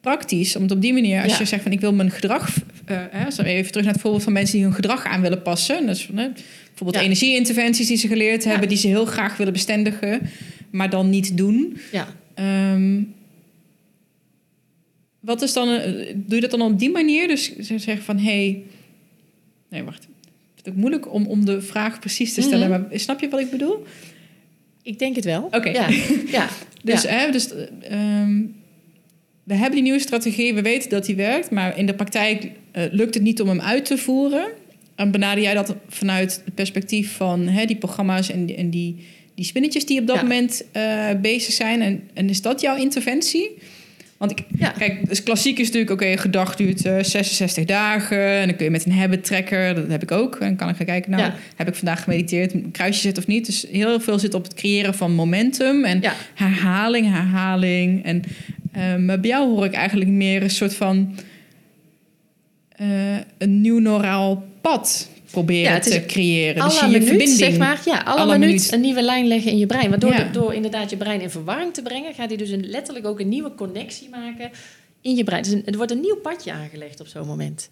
praktisch om het op die manier, als Ja. je zegt van ik wil mijn gedrag, eh, hè, even terug naar het voorbeeld van mensen die hun gedrag aan willen passen. Dus hè, bijvoorbeeld Ja. energieinterventies die ze geleerd Ja. hebben, die ze heel graag willen bestendigen, maar dan niet doen. Ja. Ehm, wat is dan, eh, doe je dat dan op die manier? Dus ze zeggen van hé, hey, nee wacht, het is ook moeilijk om, om de vraag precies te stellen, Mhm. maar snap je wat ik bedoel? Ik denk het wel. Oké. Ja. ja. Dus, ja. hè, dus eh, ehm, we hebben die nieuwe strategie, we weten dat die werkt, maar in de praktijk eh, lukt het niet om hem uit te voeren. En benader jij dat vanuit het perspectief van hè, die programma's en, die- en die, die spinnetjes die op dat Ja. moment eh, bezig zijn? En, en is dat jouw interventie? Want ik, Ja. kijk, dus klassiek is natuurlijk, oké, een gedag duurt eh, 66 dagen. En dan kun je met een habit tracker, dat heb ik ook. En dan kan ik gaan kijken, nou, Ja. heb ik vandaag gemediteerd, een kruisje zetten of niet? Dus heel veel zit op het creëren van momentum en Ja. herhaling, herhaling. En eh, maar bij jou hoor ik eigenlijk meer een soort van eh, een nieuw neuraal pad proberen Ja, te creëren. Dus je, minuut, verbinding. zeg maar. Ja, alle, Alle minuut, minuut. een nieuwe lijn leggen in je brein. Waardoor Ja. de- door inderdaad je brein in verwarring te brengen... gaat hij dus een, letterlijk ook een nieuwe connectie maken in je brein. Dus een, er wordt een nieuw padje aangelegd op zo'n moment.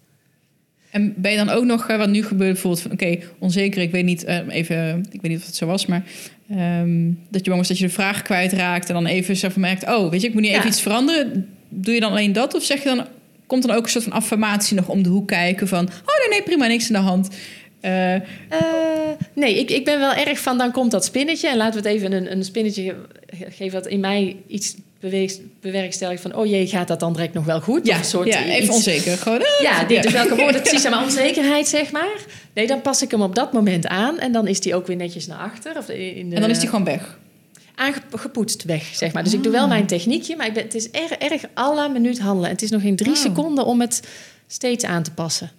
En ben je dan ook nog, eh, wat nu gebeurt, bijvoorbeeld van, oké, onzeker, ik weet niet, eh, even, ik weet niet of het zo was, maar ehm, dat je bang was dat je de vraag kwijtraakt en dan even zo merkt, oh, weet je, ik moet Ja. even iets veranderen. Doe je dan alleen dat of zeg je dan, komt dan ook een soort van affirmatie nog om de hoek kijken van, oh nee, nee, prima, niks aan de hand. Eh, Eh, nee, ik, ik ben wel erg van dan komt dat spinnetje. En laten we het even een, een spinnetje ge- geven dat in mij iets beweegt, bewerkstelligt van... oh jee, gaat dat dan direct nog wel goed? ja, Of een soort ja, even iets- onzeker. Gewoon, eh, Ja, dit, ja. dus welke woorden precies aan mijn onzekerheid, zeg maar. Nee, dan pas ik hem op dat moment aan. En dan is die ook weer netjes naar achter. Of in de, En dan is die gewoon weg. Aangepoetst weg, zeg maar. Dus ik doe wel mijn techniekje, maar ik ben, het is erg, erg la minuut handelen. En het is nog geen drie Oh. seconden om het steeds aan te passen.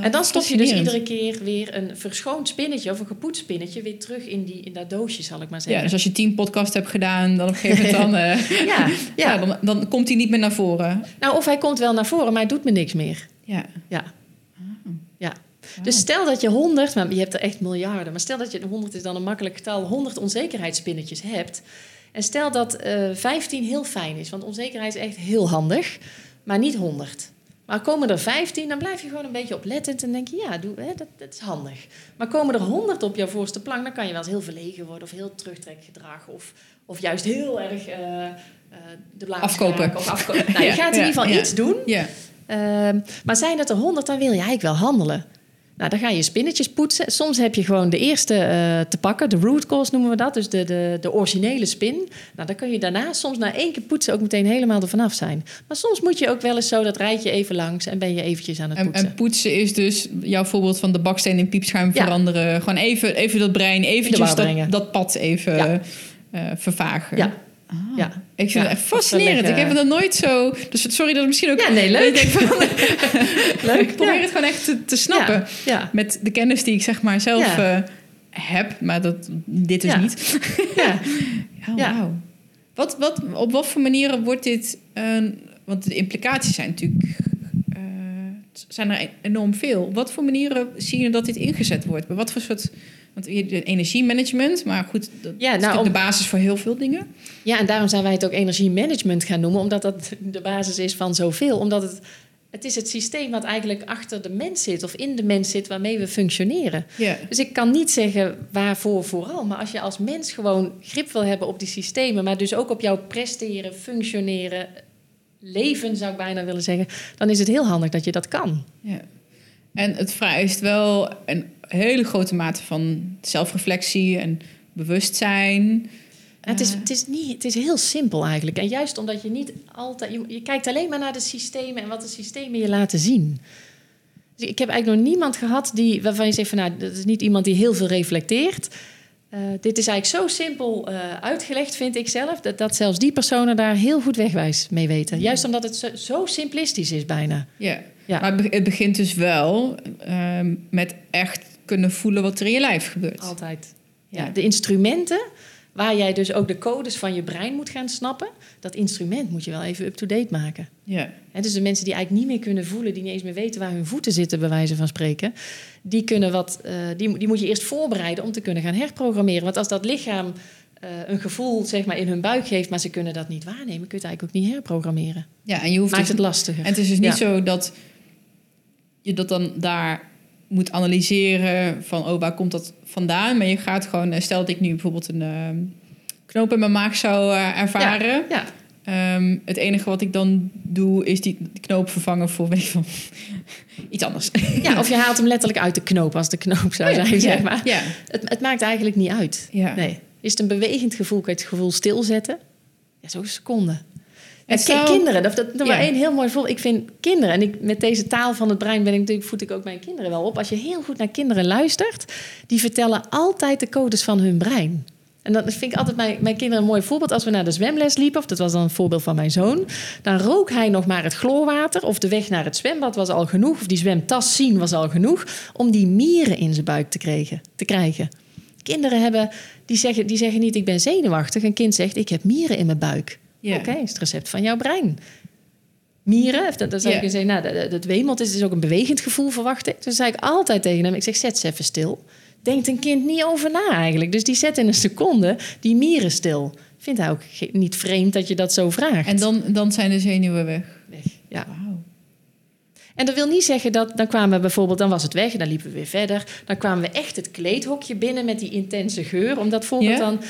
en dan stop je dus iedere keer weer een verschoond spinnetje of een gepoetst spinnetje weer terug in, die, in dat doosje, zal ik maar Ja, zeggen. dus als je tien podcast hebt gedaan, dan op een gegeven moment dan, eh, ja, ja. ja. dan, dan komt hij niet meer naar voren. Nou, of hij komt wel naar voren, maar hij doet me niks meer. Ja. Ja. ja. Dus stel dat je 100, maar je hebt er echt miljarden, maar stel dat je 100 is dan een makkelijk getal, 100 onzekerheidsspinnetjes hebt. En stel dat eh 15 heel fijn is, want onzekerheid is echt heel handig, maar niet 100. Maar komen er 15, dan blijf je gewoon een beetje oplettend en denk je, ja, doe, hè, dat, dat is handig. Maar komen er 100 op jouw voorste plank, dan kan je wel eens heel verlegen worden of heel terugtrekgedrag of, of juist heel erg eh, eh, de blaas Afkopen. Of afkopen. Nou, je gaat in ja, ieder geval ja. iets doen. Ja. Ehm, maar zijn het er honderd, dan wil je eigenlijk wel handelen. Nou, dan ga je spinnetjes poetsen. Soms heb je gewoon de eerste eh, te pakken, de root cause noemen we dat, dus de, de, de originele spin. Nou, dan kun je daarna soms na één keer poetsen ook meteen helemaal er vanaf zijn. Maar soms moet je ook wel eens zo dat rijtje even langs en ben je eventjes aan het En, poetsen. en poetsen is dus jouw voorbeeld van de baksteen in piepschuim Ja. veranderen. Gewoon even, even dat brein, eventjes dat, dat pad even Ja. eh, vervagen. ja, Ah. ja. Ik vind Ja, het echt fascinerend. Ik heb het nog nooit zo... Dus sorry dat het misschien ook... ja, nee, leuk. Ik van, leuk. ik probeer ja. het gewoon echt te, te snappen. Ja, Met de kennis die ik zeg maar zelf eh, heb. Maar dat, dit dus Ja. niet. ja. Oh, Ja. wauw. Wat, wat, op wat voor manieren wordt dit... want de implicaties zijn natuurlijk... eh, zijn er enorm veel. Wat voor manieren zie je dat dit ingezet wordt? Bij wat voor soort... Want energiemanagement, maar goed, dat Ja, is nou, natuurlijk om- de basis voor heel veel dingen. Ja, en daarom zijn wij het ook energiemanagement gaan noemen, omdat dat de basis is van zoveel. Omdat het, het is het systeem wat eigenlijk achter de mens zit of in de mens zit waarmee we functioneren. Ja, Dus ik kan niet zeggen waarvoor vooral, maar als je als mens gewoon grip wil hebben op die systemen, maar dus ook op jouw presteren, functioneren, leven zou ik bijna willen zeggen, dan is het heel handig dat je dat kan. ja. En het vereist wel een hele grote mate van zelfreflectie en bewustzijn. En Het is, Eh. het, is niet, het is heel simpel eigenlijk. En juist omdat je niet altijd... Je, je kijkt alleen maar naar de systemen en wat de systemen je laten zien. Dus ik heb eigenlijk nog niemand gehad die, waarvan je zegt van... nou, dat is niet iemand die heel veel reflecteert. Eh, dit is eigenlijk zo simpel eh, uitgelegd, vind ik zelf... Dat, dat zelfs die personen daar heel goed wegwijs mee weten. Juist omdat het zo, zo simplistisch is bijna. Ja. Ja. Maar het be- het begint dus wel met echt kunnen voelen wat er in je lijf gebeurt. Altijd. Ja, Ja. de instrumenten waar jij dus ook de codes van je brein moet gaan snappen... dat instrument moet je wel even up-to-date maken. Ja. Hè, dus de mensen die eigenlijk niet meer kunnen voelen, die niet eens meer weten waar hun voeten zitten, bij wijze van spreken, die, kunnen wat, eh, die, die moet je eerst voorbereiden om te kunnen gaan herprogrammeren. Want als dat lichaam eh, een gevoel zeg maar, in hun buik geeft, maar ze kunnen dat niet waarnemen, kun je het eigenlijk ook niet herprogrammeren. ja, en je hoeft Maakt dus, het lastiger. En het is dus niet zo dat je dat dan daar moet analyseren van, oh, waar komt dat vandaan? Maar je gaat gewoon, eh, stel dat ik nu bijvoorbeeld een ehm, knoop in mijn maag zou eh, ervaren. Ja, Ehm, het enige wat ik dan doe, is die, knoop vervangen voor, weet ik veel, iets anders. ja, of je haalt hem letterlijk uit de knoop, als de knoop zou zijn, zeg maar. Ja, Het, het maakt eigenlijk niet uit. ja. Nee. Is het een bewegend gevoel, kan je het gevoel stilzetten? Ja, zo'n seconde. En kinderen, dat, dat, Ja. maar één heel mooi voorbeeld. Ik vind kinderen, en ik, met deze taal van het brein ben ik, voed ik ook mijn kinderen wel op. Als je heel goed naar kinderen luistert, die vertellen altijd de codes van hun brein. En dat vind ik altijd mijn, mijn kinderen een mooi voorbeeld. Als we naar de zwemles liepen, of dat was dan een voorbeeld van mijn zoon, dan rook hij nog maar het chloorwater, of de weg naar het zwembad was al genoeg, of die zwemtas zien was al genoeg, om die mieren in zijn buik te krijgen. Te krijgen. Kinderen hebben, die zeggen, die zeggen niet ik ben zenuwachtig. Een kind zegt ik heb mieren in mijn buik. Ja. Oké, is het recept van jouw brein. Mieren, of dat, dat zou ik zeggen, nou, dat, dat wemelt is dus ook een bewegend gevoel, verwacht ik. Dus zei ik altijd tegen hem, ik zeg, zet ze even stil. Denkt een kind niet over na eigenlijk. Dus die zet in een seconde die mieren stil. Vindt hij ook niet vreemd dat je dat zo vraagt. En dan, dan zijn de zenuwen weg. weg. Ja. En dat wil niet zeggen dat dan kwamen we bijvoorbeeld, dan was het weg en dan liepen we weer verder. Dan kwamen we echt het kleedhokje binnen met die intense geur. Om dat voorbeeld Ja? dan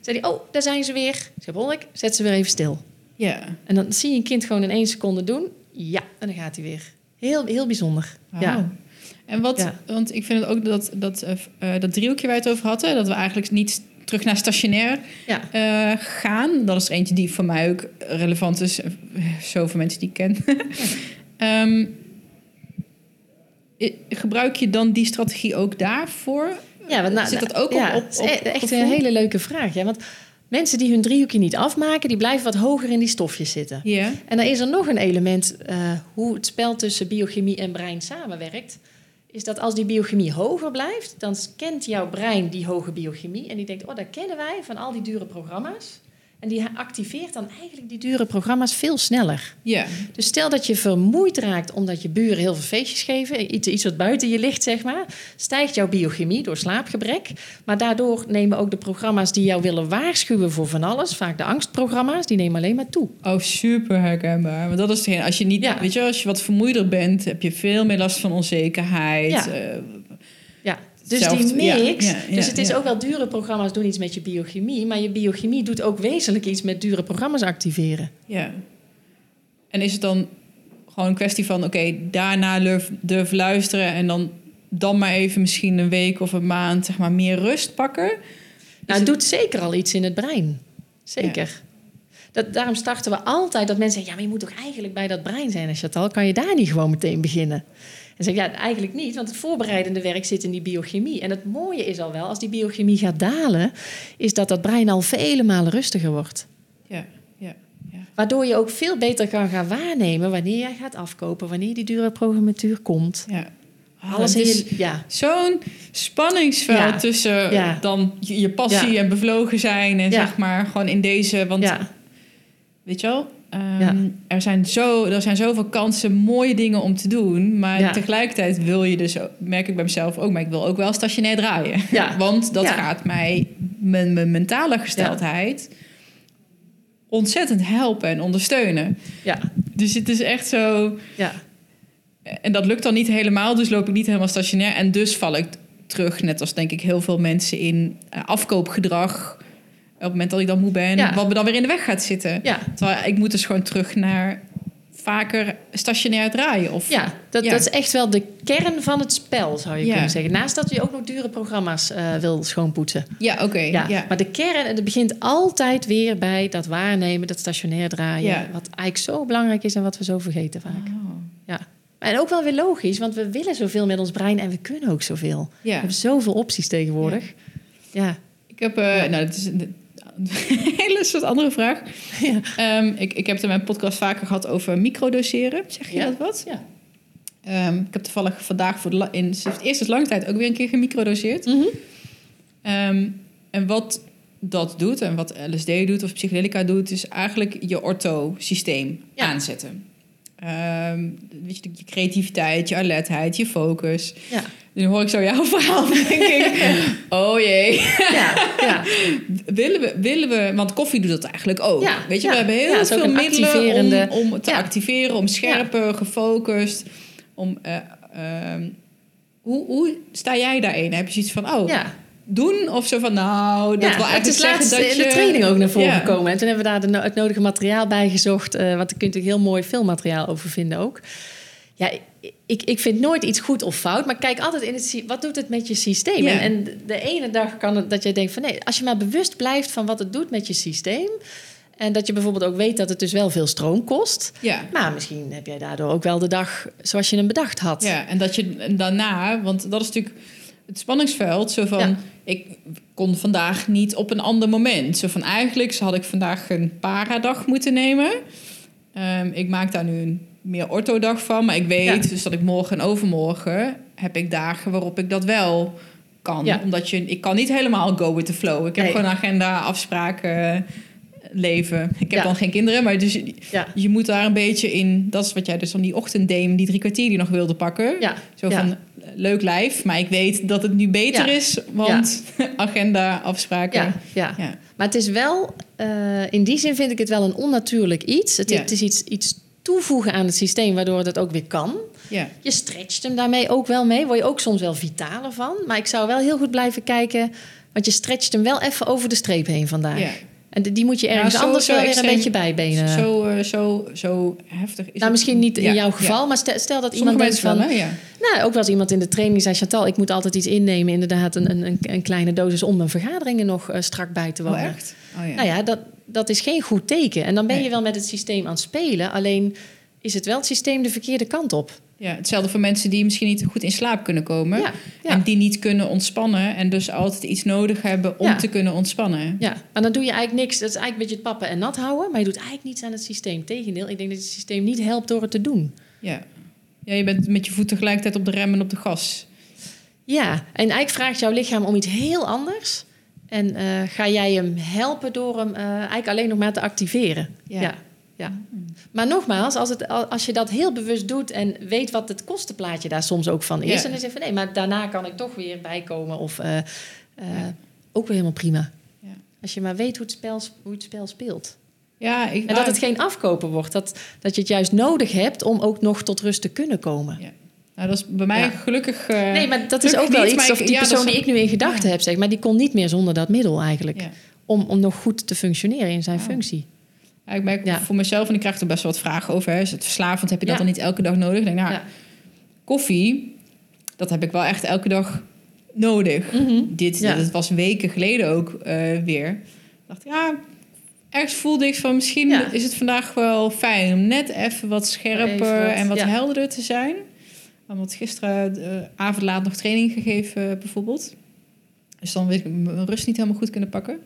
zei hij, oh, daar zijn ze weer. Ik zeg, Bollek, zet ze weer even stil. Ja. En dan zie je een kind gewoon in één seconde doen. Ja, en dan gaat hij weer. Heel, heel bijzonder. Ja. En wat, Ja. want ik vind het ook dat, dat, eh, dat driehoekje waar je het over had, hè, dat we eigenlijk niet terug naar stationair Ja. eh, gaan. Dat is er eentje die voor mij ook relevant is, eh, zoveel mensen die ik ken. Ehm, gebruik je dan die strategie ook daarvoor? Ja, want nou, Zit dat nou, ook op- ja, op- is op e- echt een hele leuke vraag. Ja, want mensen die hun driehoekje niet afmaken, die blijven wat hoger in die stofjes zitten. Ja. En dan is er nog een element eh, hoe het spel tussen biochemie en brein samenwerkt. Is dat als die biochemie hoger blijft, dan kent jouw brein die hoge biochemie. En die denkt, oh, dat kennen wij van al die dure programma's. En die activeert dan eigenlijk die dure programma's veel sneller. Ja. Dus stel dat je vermoeid raakt omdat je buren heel veel feestjes geven, iets, iets wat buiten je ligt, zeg maar, stijgt jouw biochemie door slaapgebrek. Maar daardoor nemen ook de programma's die jou willen waarschuwen voor van alles, vaak de angstprogramma's, die nemen alleen maar toe. Oh, super herkenbaar. Want dat is hetgeen. Als je niet, Ja. weet je, als je wat vermoeider bent, heb je veel meer last van onzekerheid. Ja. eh, dus Zelfde- die mix. ja, ja, dus het is ook wel dure programma's doen iets met je biochemie, maar je biochemie doet ook wezenlijk iets met dure programma's activeren. Ja. En is het dan gewoon een kwestie van, oké, daarna durf, durf luisteren en dan, dan maar even misschien een week of een maand, zeg maar, meer rust pakken? Nou, het het- doet zeker al iets in het brein. Zeker. Dat, daarom starten we altijd dat mensen zeggen... ja, maar je moet toch eigenlijk bij dat brein zijn, Chantal? Kan je daar niet gewoon meteen beginnen? En zeg ik, ja, eigenlijk niet, want het voorbereidende werk zit in die biochemie. En het mooie is al wel, als die biochemie gaat dalen... is dat dat brein al vele malen rustiger wordt. Ja, ja, ja. Waardoor je ook veel beter kan gaan waarnemen... wanneer jij gaat afkopen, wanneer die dure programmatuur komt. ja. Ah, Alles is. Ja, zo'n spanningsveld Ja. tussen Ja. dan je, passie en bevlogen zijn en zeg maar gewoon in deze, want weet je wel, ehm, Ja. er, zijn zo, er zijn zoveel kansen, mooie dingen om te doen. Maar Ja. tegelijkertijd wil je dus, merk ik bij mezelf ook, maar ik wil ook wel stationair draaien. Ja. Want dat gaat mij, mijn, mijn mentale gesteldheid, ontzettend helpen en ondersteunen. Ja, Dus het is echt zo. ja, En dat lukt dan niet helemaal, dus loop ik niet helemaal stationair. En dus val ik terug, net als denk ik heel veel mensen, in eh, afkoopgedrag. Op het moment dat ik dan moe ben, Ja. wat me dan weer in de weg gaat zitten. ja. Terwijl ik moet dus gewoon terug naar vaker stationair draaien. Of, Ja, dat, Ja. dat is echt wel de kern van het spel, zou je Ja. kunnen zeggen. Naast dat je ook nog dure programma's eh, wil schoonpoetsen. ja oké. Ja, ja. Maar de kern, en het begint altijd weer bij dat waarnemen, dat stationair draaien. Wat eigenlijk zo belangrijk is en wat we zo vergeten vaak. Oh. Ja. En ook wel weer logisch, want we willen zoveel met ons brein en we kunnen ook zoveel. We hebben zoveel opties tegenwoordig. Ja. Ik heb, eh, nou, dat is hele soort andere vraag. Ja. Ehm, ik, ik heb het in mijn podcast vaker gehad over microdoseren. Zeg je Ja. dat wat? Ja. Ehm, ik heb toevallig vandaag voor de la- in het eerste lange tijd ook weer een keer gemicrodoseerd. Ehm, en wat dat doet en wat LSD doet of psychedelica doet, is eigenlijk je ortho-systeem Ja. aanzetten. Weet je, je creativiteit, je alertheid, je focus. Ja. Nu hoor ik zo jouw verhaal, denk ik, oh jee. Ja. ja. Willen we, willen we, want koffie doet dat eigenlijk ook. Ja, Weet je, we hebben heel het is veel middelen om, om te activeren, om scherper, gefocust. Om, eh, ehm, hoe, hoe sta jij daarin? Heb je zoiets van, oh, ja. doen? Of zo van, nou, dat ja, wil het eigenlijk is laatst dat in je... de training ook naar voren Ja. gekomen. En toen hebben we daar de, no- het nodige materiaal bij gezocht. eh want daar kun je natuurlijk heel mooi filmmateriaal over vinden ook. Ja, ik, ik vind nooit iets goed of fout. Maar kijk altijd in het... Wat doet het met je systeem? Ja. En, de ene dag kan het dat je denkt van... Nee, als je maar bewust blijft van wat het doet met je systeem... En dat je bijvoorbeeld ook weet dat het dus wel veel stroom kost. Ja. Maar misschien heb jij daardoor ook wel de dag zoals je hem bedacht had. ja, en dat je en daarna, want dat is natuurlijk het spanningsveld. Zo van, Ja. ik kon vandaag niet op een ander moment. Zo van, eigenlijk had ik vandaag een paradag moeten nemen. Ehm, ik maak daar nu een meer orthodag van. Maar ik weet Ja. dus dat ik morgen en overmorgen heb ik dagen waarop ik dat wel kan. Ja. Omdat je, ik kan niet helemaal go with the flow. Ik heb Nee. gewoon agenda, afspraken, leven. Ik heb Ja. dan geen kinderen, maar dus Ja. je moet daar een beetje in. Dat is wat jij dus van die ochtenddeem, die drie kwartier die nog wilde pakken. Ja. Zo van leuk lijf, maar ik weet dat het nu beter is, want agenda, afspraken. Ja. Maar het is wel, eh, in die zin vind ik het wel een onnatuurlijk iets. Het, Ja. het is iets, iets toevoegen aan het systeem, waardoor het ook weer kan. Ja. Je stretcht hem daarmee ook wel mee. Word je ook soms wel vitaler van. Maar ik zou wel heel goed blijven kijken. Want je stretcht hem wel even over de streep heen vandaag. Ja. En die moet je Ja, ergens zo- anders zo wel weer een beetje bijbenen. Zo, eh, zo, zo heftig is nou, het. misschien niet in jouw geval, maar stel, stel dat Sommige iemand van... wel, hè? Nou, ook wel eens iemand in de training zei... Chantal, ik moet altijd iets innemen. Inderdaad, een, een, een kleine dosis om mijn vergaderingen nog eh, strak bij te Oh, wonen. echt? Oh, ja. Nou ja, dat, dat is geen goed teken. En dan ben je wel met het systeem aan het spelen. Alleen is het wel het systeem de verkeerde kant op. ja, hetzelfde voor mensen die misschien niet goed in slaap kunnen komen. Ja, ja. En die niet kunnen ontspannen. En dus altijd iets nodig hebben om Ja. te kunnen ontspannen. Ja, maar dan doe je eigenlijk niks. Dat is eigenlijk een beetje het pappen en nat houden. Maar je doet eigenlijk niets aan het systeem. Tegendeel, ik denk dat het systeem niet helpt door het te doen. Ja. ja, je bent met je voet tegelijkertijd op de rem en op de gas. Ja, en eigenlijk vraagt jouw lichaam om iets heel anders. En eh, ga jij hem helpen door hem eh, eigenlijk alleen nog maar te activeren. Ja. Ja. ja. Maar nogmaals, als, het, als je dat heel bewust doet en weet wat het kostenplaatje daar soms ook van is, Ja. dan is het van nee, maar daarna kan ik toch weer bijkomen. Of eh, ook weer helemaal prima. Ja. Als je maar weet hoe het spel, hoe het spel speelt. Ja, ik, En dat het geen afkopen wordt. Dat, dat je het juist nodig hebt om ook nog tot rust te kunnen komen. Nou, dat is bij mij Ja. gelukkig. eh, Nee, maar dat is ook wel iets. Of die ja, persoon die ik nu in gedachten heb, zeg maar, die kon niet meer zonder dat middel eigenlijk. Om, om nog goed te functioneren in zijn Oh. functie. Ja, ik merk voor mezelf, en ik krijg er best wel wat vragen over. Hè. Is het verslavend? Heb je dat dan niet elke dag nodig? Ik denk, nou, Ja. koffie, dat heb ik wel echt elke dag nodig. Mhm. Dit, Ja. dat was weken geleden ook eh, weer. Ik dacht, ja, ergens voelde ik van misschien Ja. is het vandaag wel fijn om net even wat scherper Even wat, en wat ja. helderder te zijn. Want gisteren uh, avond laat nog training gegeven bijvoorbeeld. Dus dan weet ik mijn rust niet helemaal goed kunnen pakken.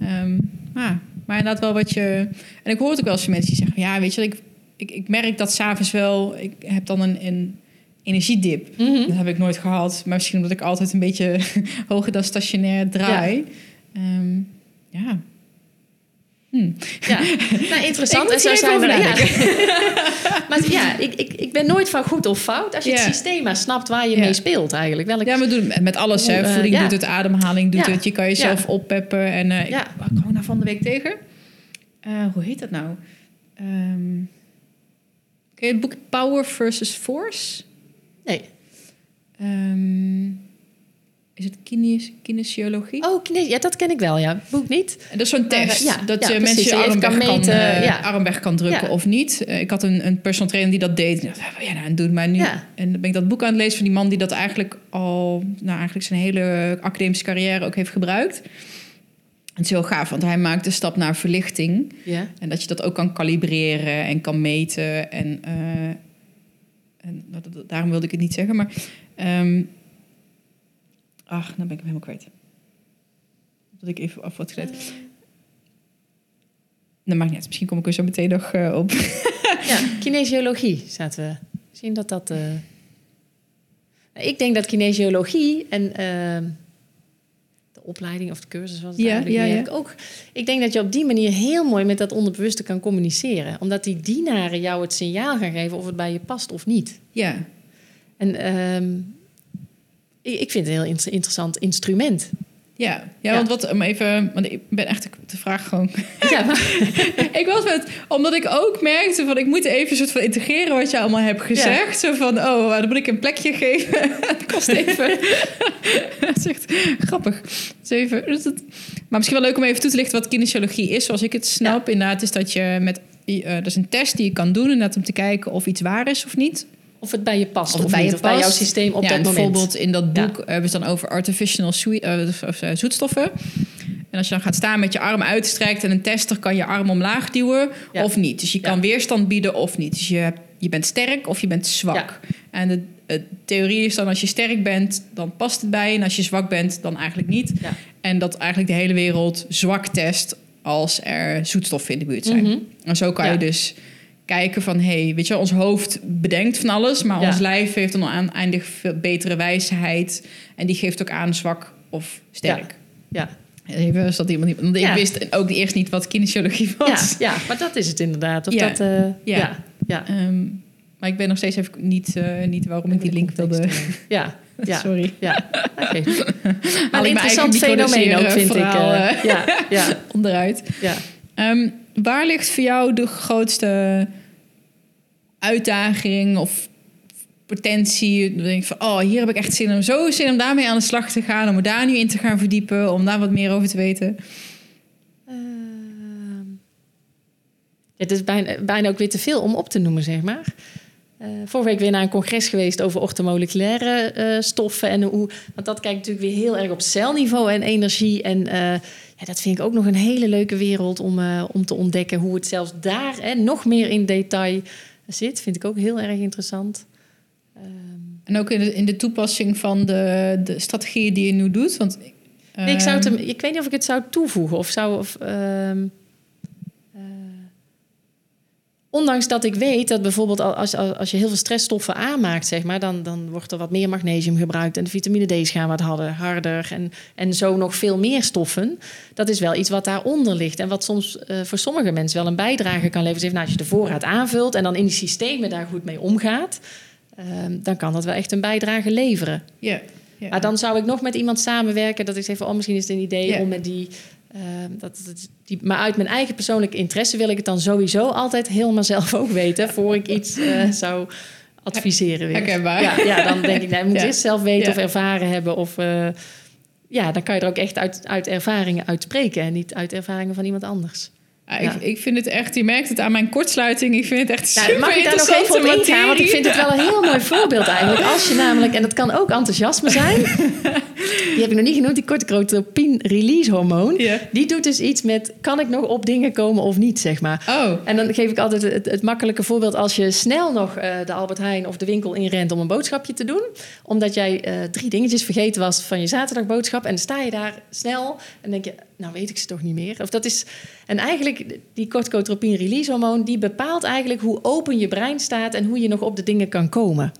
Ehm, maar, maar inderdaad wel wat je... En ik hoor het ook wel eens van mensen die zeggen... Ja, weet je, ik, ik, ik merk dat s'avonds wel... Ik heb dan een, een energiedip. Mhm. Dat heb ik nooit gehad. Maar misschien omdat ik altijd een beetje hoger dan stationair draai. Ja. ja. Hmm. Ja, nou, interessant. En zo zijn we. Ja. maar ja, ik, ik, ik ben nooit van goed of fout als je het systeem maar snapt waar je mee speelt eigenlijk. Welk, Ja, we doen met alles. Hè. Hoe, eh, Voeding doet het, ademhaling doet Ja. het. Je kan jezelf oppeppen. En Ja. ik, kwam nou van de week tegen? Eh, hoe heet dat nou? Ken je het boek Power versus Force? Nee. Ehm, is het kines, kinesiologie? Oh, kine- ja, dat ken ik wel, ja. Boek niet. En Dat is zo'n Maar, test. ja, dat ja, je precies. mensen je arm weg kan kan, meten, eh, ja. arm weg kan drukken of niet. Eh, ik had een, een personal trainer die dat deed. Ik dacht, ja, nou, doe het maar nu. Ja. En dan ben ik dat boek aan het lezen van die man die dat eigenlijk al... Nou, eigenlijk zijn hele academische carrière ook heeft gebruikt. Het is heel gaaf, want hij maakt de stap naar verlichting. Ja. En dat je dat ook kan kalibreren en kan meten. En, eh, en dat- dat- daarom wilde ik het niet zeggen, maar... ehm, ach, dan ben ik hem helemaal kwijt. Dat ik even af word gezet. Dat maakt niet uit. Misschien kom ik er zo meteen nog eh, op. Ja, kinesiologie zaten we. Misschien dat dat... eh, Ik denk dat kinesiologie en ehm, de opleiding of de cursus was het Ja, eigenlijk ja, ja. ik ook. Ik denk dat je op die manier heel mooi met dat onderbewuste kan communiceren, omdat die dienaren jou het signaal gaan geven of het bij je past of niet. ja. En ehm, ik vind het een heel inter- interessant instrument. Ja, ja, Ja. want wat om even, want ik ben echt de vraag gewoon. Ja, maar, ik was met, omdat ik ook merkte van ik moet even een soort van integreren wat je allemaal hebt gezegd. Zo van, oh, dan moet ik een plekje geven. het kost even. dat is echt grappig. Dus even, dus maar misschien wel leuk om even toe te lichten wat kinesiologie is, zoals ik het snap. Inderdaad, is dat je met, eh dat is een test die je kan doen, inderdaad om te kijken of iets waar is of niet. Of het bij je past Of of, het bij je of bij jouw systeem op ja, dat en moment. bijvoorbeeld in dat boek eh, hebben ze dan over artificial eh, zoetstoffen. En als je dan gaat staan met je arm uitstrekt en een tester kan je arm omlaag duwen Ja. of niet. Dus je kan weerstand bieden of niet. Dus je, je bent sterk of je bent zwak. En de, de theorie is dan als je sterk bent, dan past het bij. En als je zwak bent, dan eigenlijk niet. En dat eigenlijk de hele wereld zwak test als er zoetstoffen in de buurt zijn. Mhm. En zo kan je dus kijken van... hey, weet je, ons hoofd bedenkt van alles... maar Ja. ons lijf heeft dan oneindig veel betere wijsheid... en die geeft ook aan zwak of sterk. Ja. Even, zodat iemand niet... Want ik wist ook eerst niet wat kinesiologie was. ja, maar dat is het inderdaad. Of Ja. dat, eh, Ja. ja. Ehm, maar ik ben nog steeds even niet, eh, niet waarom ik die link wilde... ja, ja. Sorry. Ja, Maar een interessant fenomeen ook, vind ik. verhaal, eh, ja, ja, onderuit. ja. Ehm, waar ligt voor jou de grootste uitdaging of potentie? Denk ik van, oh, hier heb ik echt zin om zo zin om daarmee aan de slag te gaan, om me daar nu in te gaan verdiepen, om daar wat meer over te weten. Ehm, het is bijna, bijna ook weer te veel om op te noemen, zeg maar. Eh, vorige week weer naar een congres geweest over orthomoleculaire eh, stoffen. En hoe, want dat kijkt natuurlijk weer heel erg op celniveau en energie. En eh, ja, dat vind ik ook nog een hele leuke wereld om, om te ontdekken. Hoe het zelfs daar hè, nog meer in detail zit. Vind ik ook heel erg interessant. Ehm, En ook in de, in de toepassing van de, de strategieën die je nu doet. Want, Nee, ik, zou het ehm, hem, ik weet niet of ik het zou toevoegen of zou. Of, ehm, eh, ondanks dat ik weet dat bijvoorbeeld al- als, als, als je heel veel stressstoffen aanmaakt, zeg maar, dan, dan wordt er wat meer magnesium gebruikt en de vitamine D's gaan wat harder, harder en, en zo nog veel meer stoffen. Dat is wel iets wat daaronder ligt en wat soms eh, voor sommige mensen wel een bijdrage kan leveren. Dus even, nou, als je de voorraad aanvult en dan in die systemen daar goed mee omgaat, ehm, dan kan dat wel echt een bijdrage leveren. ja, ja. Maar dan zou ik nog met iemand samenwerken. Dat ik zeg van, oh, misschien is het een idee om met die, ehm, dat, dat- die... Maar uit mijn eigen persoonlijke interesse wil ik het dan sowieso altijd helemaal zelf ook weten... voor ik iets eh, zou adviseren. weer. Herkenbaar. Ja, ja, dan denk ik, nee, ik moet Ja. eerst zelf weten Ja. of ervaren hebben. Of, eh, ja, dan kan je er ook echt uit, uit ervaringen uitspreken... en niet uit ervaringen van iemand anders. Ja, ik, ik vind het echt, je merkt het aan mijn kortsluiting. Ik vind het echt super mag ik daar nog even op ingaan? Want ik vind het wel een heel mooi voorbeeld eigenlijk. Als je namelijk, en dat kan ook enthousiasme zijn... die heb ik nog niet genoemd, die corticotropin release hormoon. Die doet dus iets met, kan ik nog op dingen komen of niet, zeg maar. Oh, En dan geef ik altijd het, het makkelijke voorbeeld als je snel nog eh, de Albert Heijn of de winkel inrent om een boodschapje te doen. Omdat jij eh, drie dingetjes vergeten was van je zaterdagboodschap. En dan sta je daar snel en denk je, nou weet ik ze toch niet meer. Of dat is, en eigenlijk, die corticotropin release hormoon, die bepaalt eigenlijk hoe open je brein staat en hoe je nog op de dingen kan komen.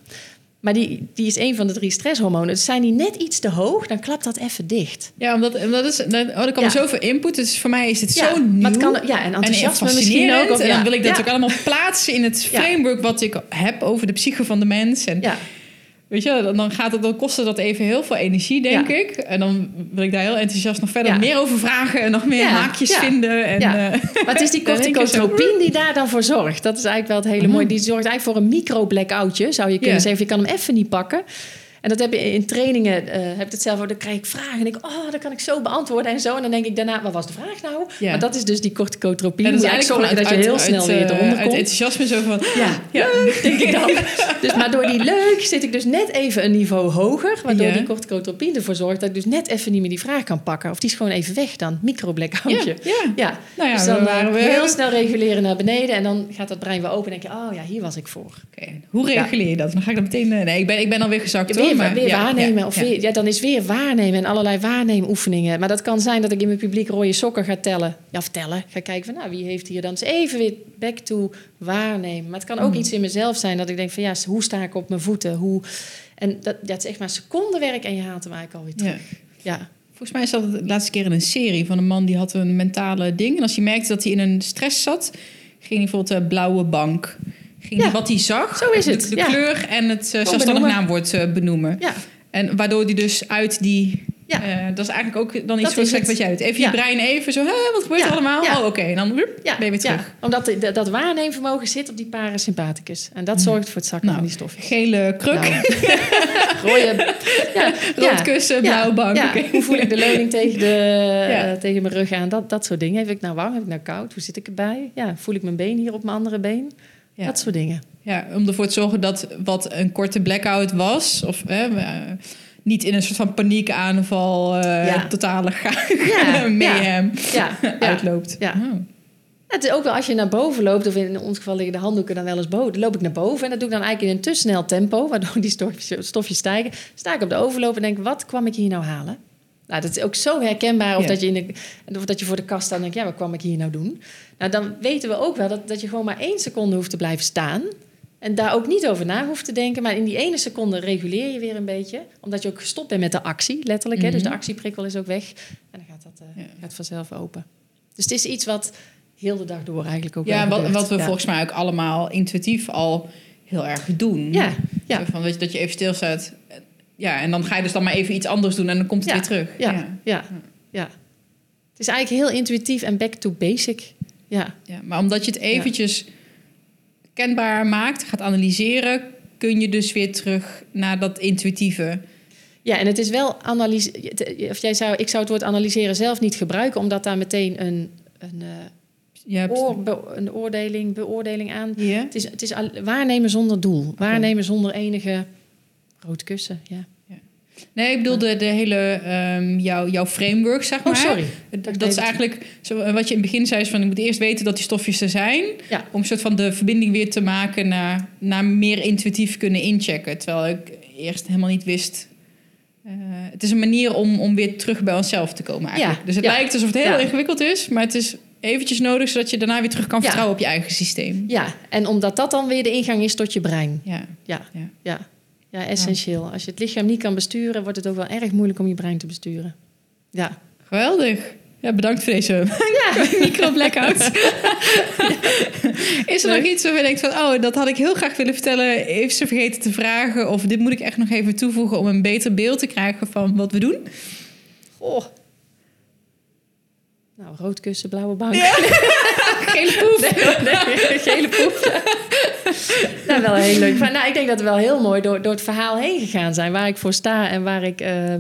Maar die, die is een van de drie stresshormonen. Dus zijn die net iets te hoog, dan klapt dat even dicht. Ja, omdat omdat is, dan, oh, er Ja. zoveel input. Dus voor mij is het Ja, zo nieuw. maar het kan, ja, en enthousiasme misschien ook. en dan wil ik dat ook allemaal plaatsen in het framework wat ik heb over de psyche van de mens. En Ja, weet je, dan, dan, gaat het, dan kostte dat even heel veel energie, denk Ja. ik. En dan wil ik daar heel enthousiast nog verder Ja. meer over vragen en nog meer Ja. haakjes vinden. En, Ja. eh, maar het is die corticotropine die daar dan voor zorgt. Dat is eigenlijk wel het hele Mhm. mooie. Die zorgt eigenlijk voor een micro-blackoutje, zou je kunnen zeggen. Je kan hem even niet pakken. En dat heb je in trainingen, eh heb ik het zelf ook, dan krijg ik vragen en ik, oh, dat kan ik zo beantwoorden en zo. En dan denk ik daarna, wat was de vraag nou? Ja. Maar dat is dus die corticotropine. en dat is eigenlijk zorgen dat je uit- heel uit- snel uit, weer eh, eronder Uit komt. enthousiasme zo van... Ja, Ja. leuk, denk ik dan. Dus, maar door die leuk zit ik dus net even een niveau hoger. Waardoor Ja. die corticotropine ervoor zorgt dat ik dus net even niet meer die vraag kan pakken. Of die is gewoon even weg dan. Micro-blackoutje. Ja, ja. Ja, Nou ja, dus dan we waren eh, weer- heel snel reguleren naar beneden. En dan gaat dat brein weer open en denk je, oh ja, hier was ik voor. Oké, Hoe reguleer je dat? Dan ga ik dat meteen... eh, Nee, ik ben, ik ben alweer gezakt Maar, weer ja, waarnemen. ja, of ja. Weer, ja, dan is weer waarnemen en allerlei waarneemoefeningen. Maar dat kan zijn dat ik in mijn publiek rode sokken ga tellen. Ja, of tellen. Ga kijken van, nou, wie heeft hier dan... Dus even weer back to waarnemen. Maar het kan ook Mm. iets in mezelf zijn dat ik denk van... ja, hoe sta ik op mijn voeten? Hoe... En dat, dat is echt maar secondenwerk en je haalt hem eigenlijk alweer terug. Ja. Volgens mij is dat de laatste keer in een serie van een man die had een mentale ding. En als hij merkte dat hij in een stress zat, ging hij bijvoorbeeld de blauwe bank. Ging Ja. wat hij zag, Zo is de- het, de, ja. kleur en het uh, zelfstandig naamwoord eh, benoemen. Ja. En waardoor hij dus uit die... Ja. eh, dat is eigenlijk ook dan iets wat, jij doet. Even je brein even zo, wat gebeurt er allemaal? Oh, oké. En dan ben je weer terug. omdat de- dat, dat waarneemvermogen zit op die parasympathicus. En dat zorgt voor het zakken Nou, van die stofjes. Gele kruk, Nou, rode, ja, rood kussen, blauwe bank. Hoe voel ik de leuning tegen, de, tegen mijn rug aan? Dat, dat soort dingen. Heb ik nou warm? Heb ik nou koud? Hoe zit ik erbij? Ja, voel ik mijn been hier op mijn andere been? Ja. Dat soort dingen. Ja, om ervoor te zorgen dat wat een korte blackout was, of eh, niet in een soort van paniekaanval, eh Ja. totale ga- Ja, mayhem ja. uitloopt. Ja. Oh. Het is ook wel als je naar boven loopt, of in ons geval liggen de handdoeken dan wel eens boven. Dan loop ik naar boven en dat doe ik dan eigenlijk in een te snel tempo, waardoor die stofjes, stofjes stijgen. Sta ik op de overloop en denk, wat kwam ik hier nou halen? Nou, dat is ook zo herkenbaar. Of, Ja. dat je in de, of dat je voor de kast staat en denkt, ja, wat kwam ik hier nou doen? Nou, dan weten we ook wel dat, dat je gewoon maar één seconde hoeft te blijven staan. En daar ook niet over na hoeft te denken. Maar in die ene seconde reguleer je weer een beetje. Omdat je ook gestopt bent met de actie, letterlijk. hè? Dus de Mhm. actieprikkel is ook weg. En dan gaat dat eh, Ja. gaat vanzelf open. Dus het is iets wat heel de dag door eigenlijk ook Ja, wat, wat we Ja. volgens mij ook allemaal intuïtief al heel erg doen. Ja, ja. Van, dat, je, dat je even stilstaat. Ja, en dan ga je dus dan maar even iets anders doen en dan komt het Ja, weer terug. Ja, ja, ja. Het is eigenlijk heel intuïtief en back to basic. Ja, Ja, maar omdat je het eventjes kenbaar maakt, gaat analyseren, kun je dus weer terug naar dat intuïtieve. ja en het is wel analyse. Of jij zou, ik zou het woord analyseren zelf niet gebruiken, omdat daar meteen een, een, eh, oor, be- een oordeling, beoordeling aan. Het is, het is al- waarnemen zonder doel, waarnemen zonder enige rood kussen. Ja. Nee, ik bedoel de, de hele, ehm, jouw, jouw framework, zeg maar. Oh, sorry. Dat, is eigenlijk zo, eh, wat je in het begin zei, is van ik moet eerst weten dat die stofjes er zijn. Ja. Om een soort van de verbinding weer te maken naar, naar meer intuïtief kunnen inchecken. Terwijl ik eerst helemaal niet wist. eh, het is een manier om, om weer terug bij onszelf te komen eigenlijk. Ja, Dus het ja. lijkt alsof het heel Ja. ingewikkeld is, maar het is eventjes nodig zodat je daarna weer terug kan Ja. vertrouwen op je eigen systeem. ja, en omdat dat dan weer de ingang is tot je brein. Ja. Ja, Ja. Ja. ja essentieel. Als je het lichaam niet kan besturen, wordt het ook wel erg moeilijk om je brein te besturen. Ja. Geweldig. Ja, bedankt voor deze micro-blackout. Is er nog iets waarvan je denkt van... oh, dat had ik heel graag willen vertellen... even ze vergeten te vragen... of dit moet ik echt nog even toevoegen... om een beter beeld te krijgen van wat we doen? Oh. Nou, rood kussen, blauwe bank. Gele poef. Nee, hoor, nee, gele poep. nou, wel heel leuk. Nou, ik denk dat we wel heel mooi door, door het verhaal heen gegaan zijn. Waar ik voor sta en waar ik... eh,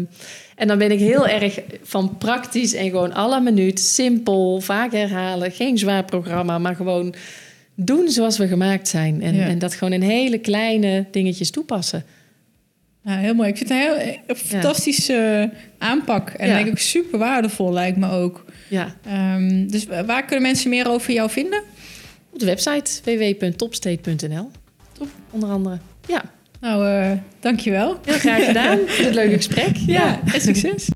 en dan ben ik heel erg van praktisch en gewoon alle minuut. Simpel, vaak herhalen. Geen zwaar programma, maar gewoon doen zoals we gemaakt zijn. En, Ja. en dat gewoon in hele kleine dingetjes toepassen. Nou, heel mooi. Ik vind het een heel een fantastische aanpak. En Ja. denk ik super waardevol lijkt me ook. Ja, Ehm, dus waar kunnen mensen meer over jou vinden? Op de website www.topstate.nl. Onder andere. Ja, Nou, eh dankjewel. heel graag gedaan. Voor dit leuke gesprek. Ja, en succes.